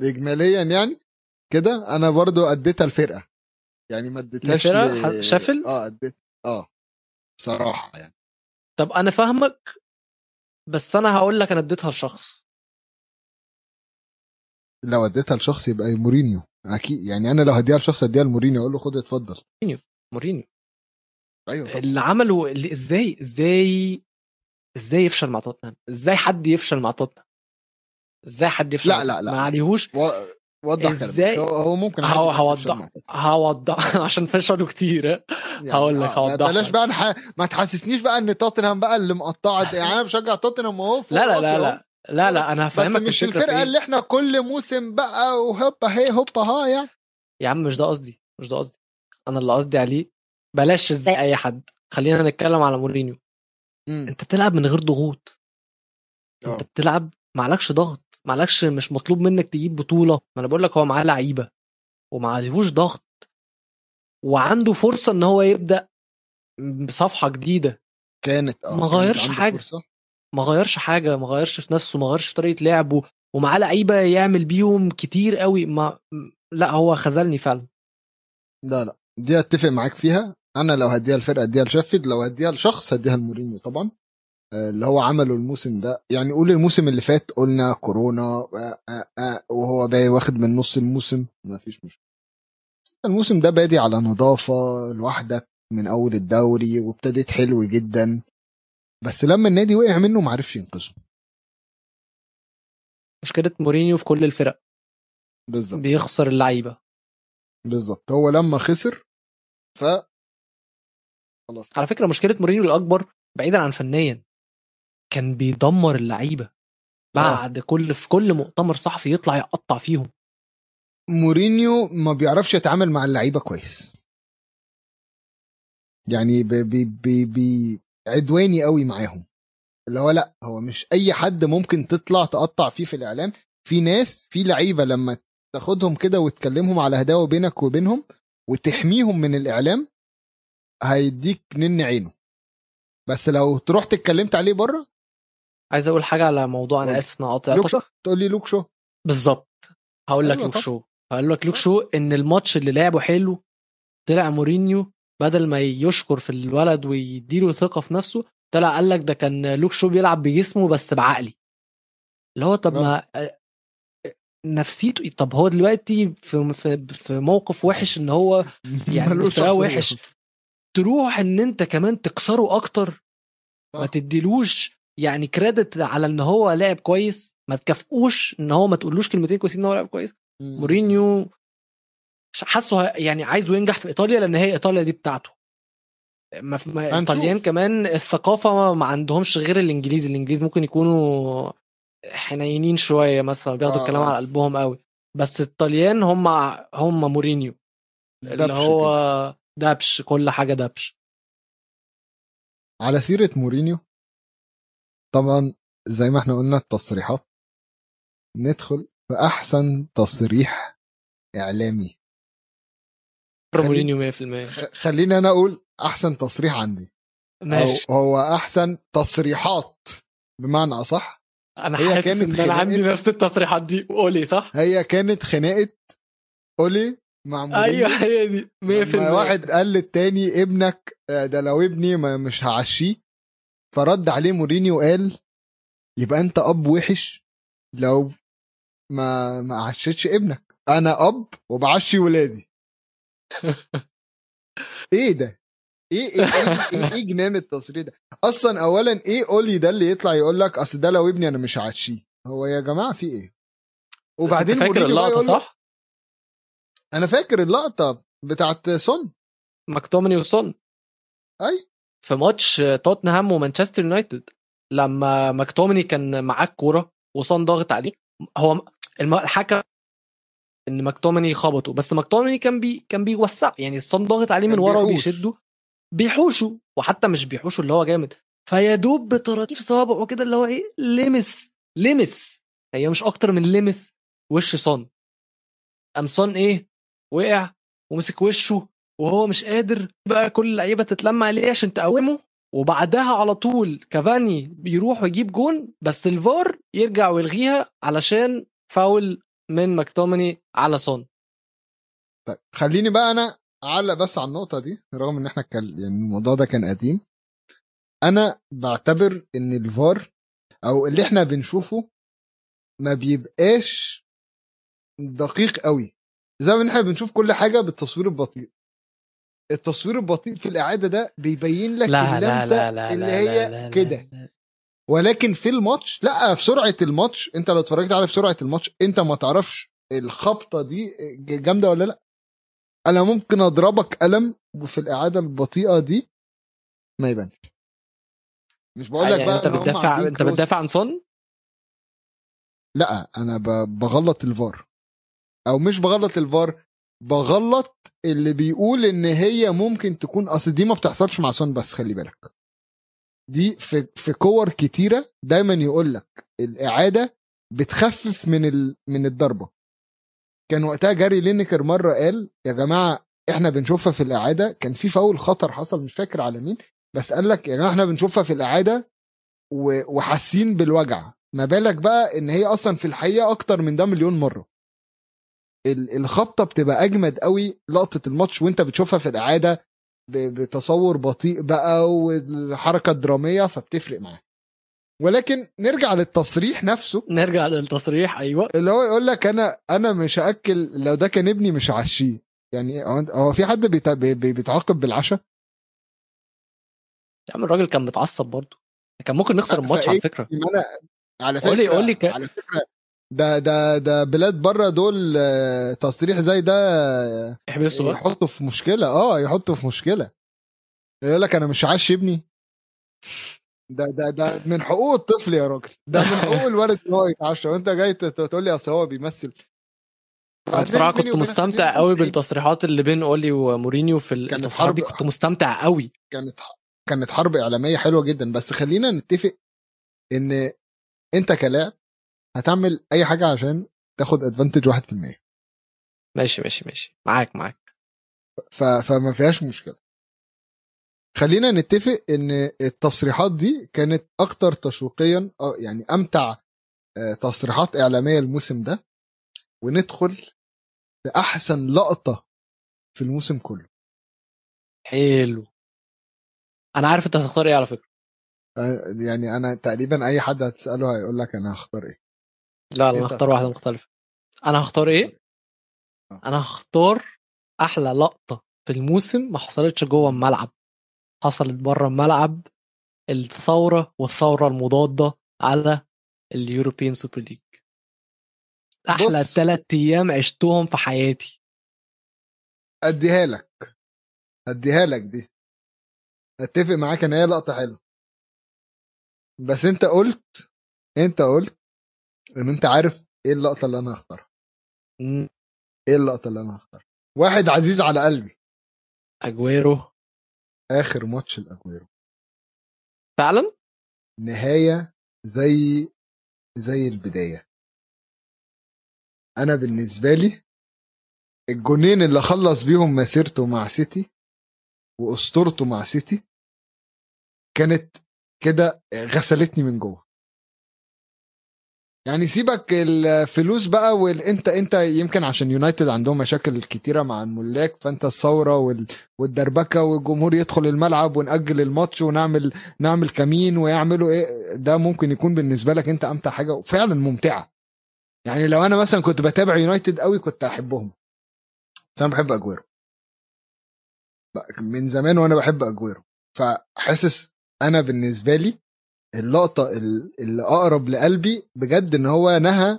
اجماليا يعني؟ كده؟ أنا برضو اديتها الفرقة. يعني ما اديتهاش شيفيلد؟ آه أديت آه. صراحة يعني. طب أنا فاهمك بس أنا هقول لك أنا اديتها لشخص. لو اديتها لشخص يبقى مورينيو. أكيد يعني أنا لو هديها لشخص اديها لمورينيو أقول له خد اتفضل مورينيو أيوه طبعا. اللي عمله اللي إزاي إزاي إزاي يفشل مع توتنهام إزاي حد يفشل مع توتنهام إزاي حد يفشل لا، لا،؟ لا. ما عليهوش و- وضح؟ كلامك. هو هو ممكن هو- هوضح. هوضح [laughs] عشان فشلوا كتير يعني هقول لك، آه، هوضح بلاش. بقى نح... ما تحسسنيش بقى إن توتنهام بقى اللي مقطعة [laughs] يعني أنا بشجع توتنهام اهو لا لا لا. لا لا لا أنا بس هفهمك مش الفرقة فين. اللي إحنا كل موسم بقى وهوبا هي هوبا ها يعني. يا عم مش ده قصدي مش ده قصدي. أنا اللي قصدي عليه بلاش إزاي أي حد. خلينا نتكلم على مورينيو. أنت بتلعب من غير ضغوط. آه. انت بتلعب معلكش ضغط معلكش مش مطلوب منك تجيب بطولة. ما أنا بقول لك هو معاه لعيبة وما عليهوش ضغط. وعنده فرصة إن هو يبدأ بصفحة جديدة. كانت آه ما غيرش حاجة. فرصة. ما غيرش حاجة ما غيرش في نفسه ما غيرش في طريقة لعبه ومعاه لعيبة يعمل بيهم كتير قوي. ما لا هو خذلني فعلا. لا لا. دي أتفق معاك فيها. أنا لو هديها الفرقه اديها لشيفيلد لو هديها لشخص هديها لمورينيو طبعا. آه، اللي هو عمله الموسم ده. يعني قول الموسم اللي فات قلنا كورونا آه، آه، وهو باقي واخد من نص الموسم. ما فيش مشكله الموسم ده بادي على نظافة لوحدك من أول الدوري وابتديت حلو جدا. بس لما النادي وقع منه ما عرفش ينقذه. مشكلة مورينيو في كل الفرق. بالظبط. بيخسر اللعيبة. بالظبط. هو لما خسر ف خلاص. على فكرة مشكلة مورينيو الأكبر بعيدا عن فنيا كان بيدمر اللعيبة. بعد كل في كل مؤتمر صحفي يطلع يقطع فيهم. مورينيو ما بيعرفش يتعامل مع اللعيبة كويس. يعني بي بي بي عدواني قوي معاهم. اللي هو لا هو مش أي حد ممكن تطلع تقطع فيه في الإعلام. في ناس في لعيبة لما تاخدهم كده وتكلمهم على هداوة بينك وبينهم وتحميهم من الإعلام هيديك نن عينه. بس لو تروح اتكلمت عليه بره؟ عايز أقول حاجة على موضوع أنا. آسف إن قاطعتك تقول لي لوك شو؟ بالظبط. هقول لك أيوة لوك. شو. هقول لك لوك شو إن الماتش اللي لعبه حلو طلع مورينيو بدل ما يشكر في الولد ويديله ثقة في نفسه طلع قال لك ده كان لوك شو بيلعب بجسمه بس بعقلي اللي هو طب ما نفسيته طب هو دلوقتي في في في موقف وحش إن هو [laughs] يعني مستواه. وحش تروح إن أنت كمان تكسره أكتر ما. تديلوش يعني credit على إن هو لاعب كويس ما تكافئوش إن هو ما تقولوش كلمتين كويسين إن هو لاعب كويس. مورينيو حاسه يعني عايزه ينجح في إيطاليا لأن هي إيطاليا دي بتاعته ما في-. الايطاليان كمان الثقافة ما- عندهمش غير الانجليزي الإنجليز ممكن يكونوا حنينين شوية مثلا بياخدوا آه، الكلام آه. على قلبهم قوي بس الطليان هم هم مورينيو اللي هو. دبش كل حاجة دبش على سيرة مورينيو طبعا زي ما إحنا قلنا التصريحات ندخل في أحسن تصريح إعلامي مورينيو 100% خ- خليني أنا أقول أحسن تصريح عندي. ماشي. هو أحسن تصريحات بمعنى أصح أنا هي حاسس كانت إن أنا خناقة- عندي نفس التصريحات دي. قولي صح؟ هي كانت خناقة اولي مع مورينيو أيوه هي دي. 100% لما واحد قال للتاني ابنك آه، ده لو ابني ما مش هعشيه. فرد عليه مورينيو قال يبقى أنت أب وحش لو ما ما عشيتش ابنك. أنا أب وبعشي ولادي. [laughs] إيه ده؟ إيه إيه إيه, إيه, إيه جنان التصريح ده؟ أصلا اولا إيه اولي ده اللي يطلع يقول لك أصل ده لو ابني أنا مش هعشيه؟ هو يا جماعة في إيه؟ وبعدين فاكر اللقطة صح؟ أنا فاكر اللقطة بتاعت سون. مكتومني وسون. أي. في ماتش توتنهام ومانشستر يونايتد لما مكتومني كان معاه الكورة وسون ضاغط عليه هو الحكم إن مكتومني خبطه بس مكتومني كان بي كان بيوسع يعني سون ضاغط عليه من ورا. وبيشده. بيحوشه وحتى مش بيحوشه اللي هو جامد. فيا دوب بطراطيف صوابعه كده اللي هو إيه لمس لمس. هي مش أكتر من لمس وش سون قام سون إيه وقع ومسك وشه وهو مش قادر بقى كل اللعيبة تتلم عليه عشان تقومه وبعدها على طول كافاني بيروح ويجيب جون بس الفار يرجع ويلغيها علشان فاول من مكتومني على سون طيب خليني بقى أنا أعلق بس على النقطة دي رغم إن إحنا كان يعني الموضوع ده كان قديم. أنا بعتبر إن الفار أو اللي إحنا بنشوفه ما بيبقاش دقيق قوي زي ما إحنا بنشوف كل حاجة بالتصوير البطيء. التصوير البطيء في الإعادة ده بيبين لك لا لا اللمسة لا لا اللي لا هي لا لا كده. لا. ولكن في الماتش لا في سرعة الماتش انت لو اتفرجت على في سرعة الماتش انت ما تعرفش الخبطة دي جامدة ولا لا. أنا ممكن أضربك قلم وفي الإعادة البطيئة دي ما يبانش. مش بقول لك يعني بقى أنت بتدافع أنت. بتدافع عن سون لا أنا بغلط الفار. أو مش بغلط الفار بغلط اللي بيقول إن هي ممكن تكون أصل دي ما بتحصلش مع سون بس خلي بالك. دي في في كور كتيرة دايما يقول لك الإعادة بتخفف من ال من الضربة. كان وقتها جاري لينيكر مرة قال يا جماعة إحنا بنشوفها في الإعادة. كان في فاول خطر حصل مش فاكر على مين بس قال لك يا جماعة إحنا بنشوفها في الإعادة وحاسين بالوجع. ما بالك بقى إن هي أصلا في الحقيقة أكتر من ده مليون مرة. ال- الخبطة بتبقى أجمد قوي لقطة الماتش وأنت بتشوفها في الإعادة. بتصور بطيء بقى والحركه الدراميه فبتفرق معاه. ولكن نرجع للتصريح نفسه. نرجع للتصريح أيوه. اللي هو يقول لك أنا أنا مش هأكل لو ده كان ابني مش هعشيه. يعني هو في حد بيت- بي- بي- بيتعاقب بالعشاء؟ يا عم الراجل كان متعصب برضه. كان ممكن نخسر الماتش على؟ فكرة. على فكرة قولي- قولي ك- على فكرة ده ده ده بلاد بره دول آه، تصريح زي ده آه، احبسه بقى يحطوا في مشكلة. آه يحطوا في مشكلة. يقول لك أنا مش عاش ابني. ده ده ده من حقوق الطفل يا راجل. ده من [laughs] حقوق الولد إن هو يتعشى. وأنت جاي تقول لي أصل هو بيمثل. أنا بصراحة كنت مستمتع قوي؟ بالتصريحات اللي بين أولي ومورينيو في التصريحات دي كنت مستمتع قوي. كانت كانت حرب إعلامية حلوة جدا. بس خلينا نتفق إن أنت كلاعب هتعمل أي حاجة عشان تاخد ادفانتج 1% ماشي ماشي ماشي. معاك معاك. ف... فما فيهاش مشكلة. خلينا نتفق إن التصريحات دي كانت أكتر تشويقيا يعني أمتع آه، تصريحات إعلامية الموسم ده. وندخل لأحسن لقطة في الموسم كله. حلو. أنا عارف أنت هتختار إيه على فكرة. آه، يعني أنا تقريبا أي حد هتسأله هيقول لك أنا هختار إيه. لا لا أنا أنت هختار واحدة مختلفة. أنا هختار إيه؟ آه. أنا هختار أحلى لقطة في الموسم ما حصلتش جوه الملعب. حصلت بره الملعب الثورة والثورة المضادة على ال European Super League. أحلى. ثلاث أيام عشتهم في حياتي. أديها لك. أديها لك دي. أتفق معاك إن هي لقطة حلوة. بس أنت قلت أنت قلت إن أنت عارف إيه اللقطة اللي أنا هختارها. إيه اللقطة اللي أنا هختارها. واحد عزيز على قلبي. أجويرو. آخر ماتش الاجويرو فعلا؟ نهاية زي زي البداية. أنا بالنسبة لي الجونين اللي خلص بيهم مسيرته مع سيتي وأسطورته مع سيتي كانت كده غسلتني من جوه. يعني سيبك الفلوس بقى وانت انت يمكن عشان يونايتد عندهم مشاكل كتيرة مع الملاك فانت الثورة وال... والدربكة والجمهور يدخل الملعب ونأجل الماتش ونعمل نعمل كمين ويعملوا إيه ده ممكن يكون بالنسبة لك انت أمتع حاجة وفعلا ممتعة. يعني لو أنا مثلا كنت بتابع يونايتد قوي كنت أحبهم. بس أنا بحب أجويرو. من زمان وأنا بحب أجويرو. فحاسس أنا بالنسبة لي اللقطة ال- اللي أقرب لقلبي بجد إن هو نهى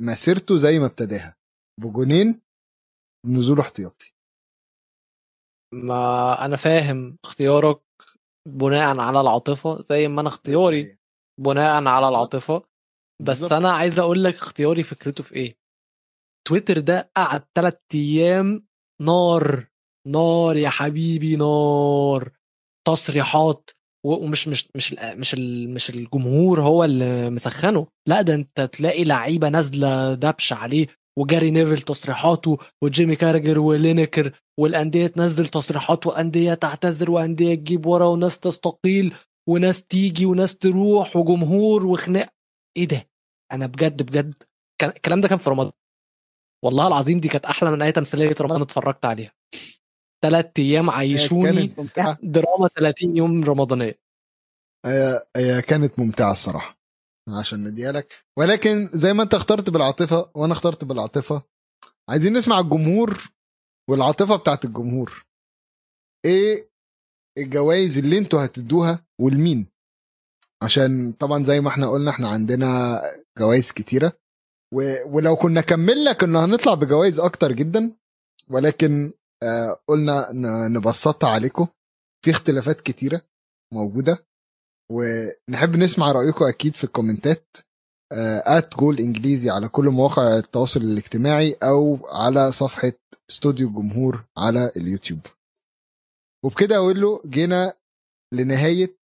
مسيرته زي ما ابتداها. بجونين نزول احتياطي. ما أنا فاهم اختيارك بناء على العاطفة زي ما أنا اختياري بناء على العاطفة. بس. أنا عايز أقول لك اختياري فكرته في إيه. تويتر ده قعد ثلاث أيام نار نار يا حبيبي نار. تصريحات ومش مش مش مش مش الجمهور هو اللي مسخنه. لا ده انت تلاقي لعيبة نازلة دبش عليه وجاري نيفل تصريحاته وجيمي كاراجر ولينكر والأندية تنزل تصريحات وأندية تعتذر وأندية تجيب ورا وناس تستقيل وناس تيجي وناس تروح وجمهور وخناق. إيه ده؟ أنا بجد بجد الكلام ده كان في رمضان. والله العظيم دي كانت أحلى من أي تمثيلية رمضان اتفرجت عليها. ثلاث أيام عيشوني دراما 30 يوم رمضانية. هي هي كانت ممتعة الصراحة عشان نديها لك. ولكن زي ما انت اخترت بالعاطفة وأنا اخترت بالعاطفة عايزين نسمع الجمهور والعاطفة بتاعت الجمهور. إيه الجوائز اللي أنتوا هتدوها ولمين عشان طبعا زي ما إحنا قلنا إحنا عندنا جوائز كتيرة. و... ولو كنا كملنا كنا هنطلع بجوائز أكتر جدا. ولكن قلنا ن- نبسطها عليكم. في اختلافات كتيرة موجودة. ونحب نسمع رأيكم أكيد في الكومنتات ات جول إنجليزي على كل مواقع التواصل الاجتماعي أو على صفحة استوديو الجمهور على اليوتيوب. وبكده أقول له جينا لنهاية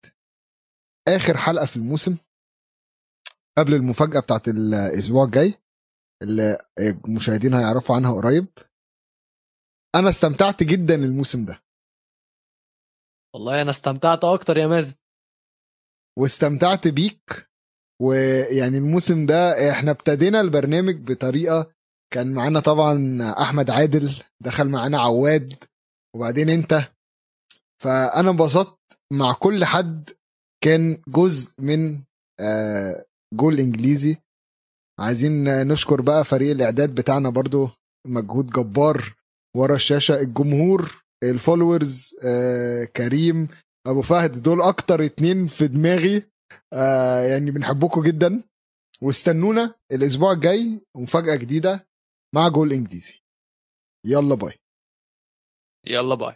آخر حلقة في الموسم قبل المفاجأة بتاعت الأسبوع الجاي اللي المشاهدين هيعرفوا عنها قريب. أنا استمتعت جدا الموسم ده. والله أنا استمتعت أكتر يا مازن. واستمتعت بيك. ويعني الموسم ده إحنا ابتدينا البرنامج بطريقة كان معانا طبعا أحمد عادل دخل معانا عواد وبعدين أنت. فأنا انبسطت مع كل حد كان جزء من آه، جول إنجليزي. عايزين نشكر بقى فريق الإعداد بتاعنا برضو مجهود جبار. ورا الشاشة الجمهور ال followers آه، كريم أبو فهد دول أكتر اتنين في دماغي. آه يعني بنحبكم جدا. واستنونا الأسبوع الجاي ومفاجأة جديدة مع جول إنجليزي. يلا باي. يلا باي.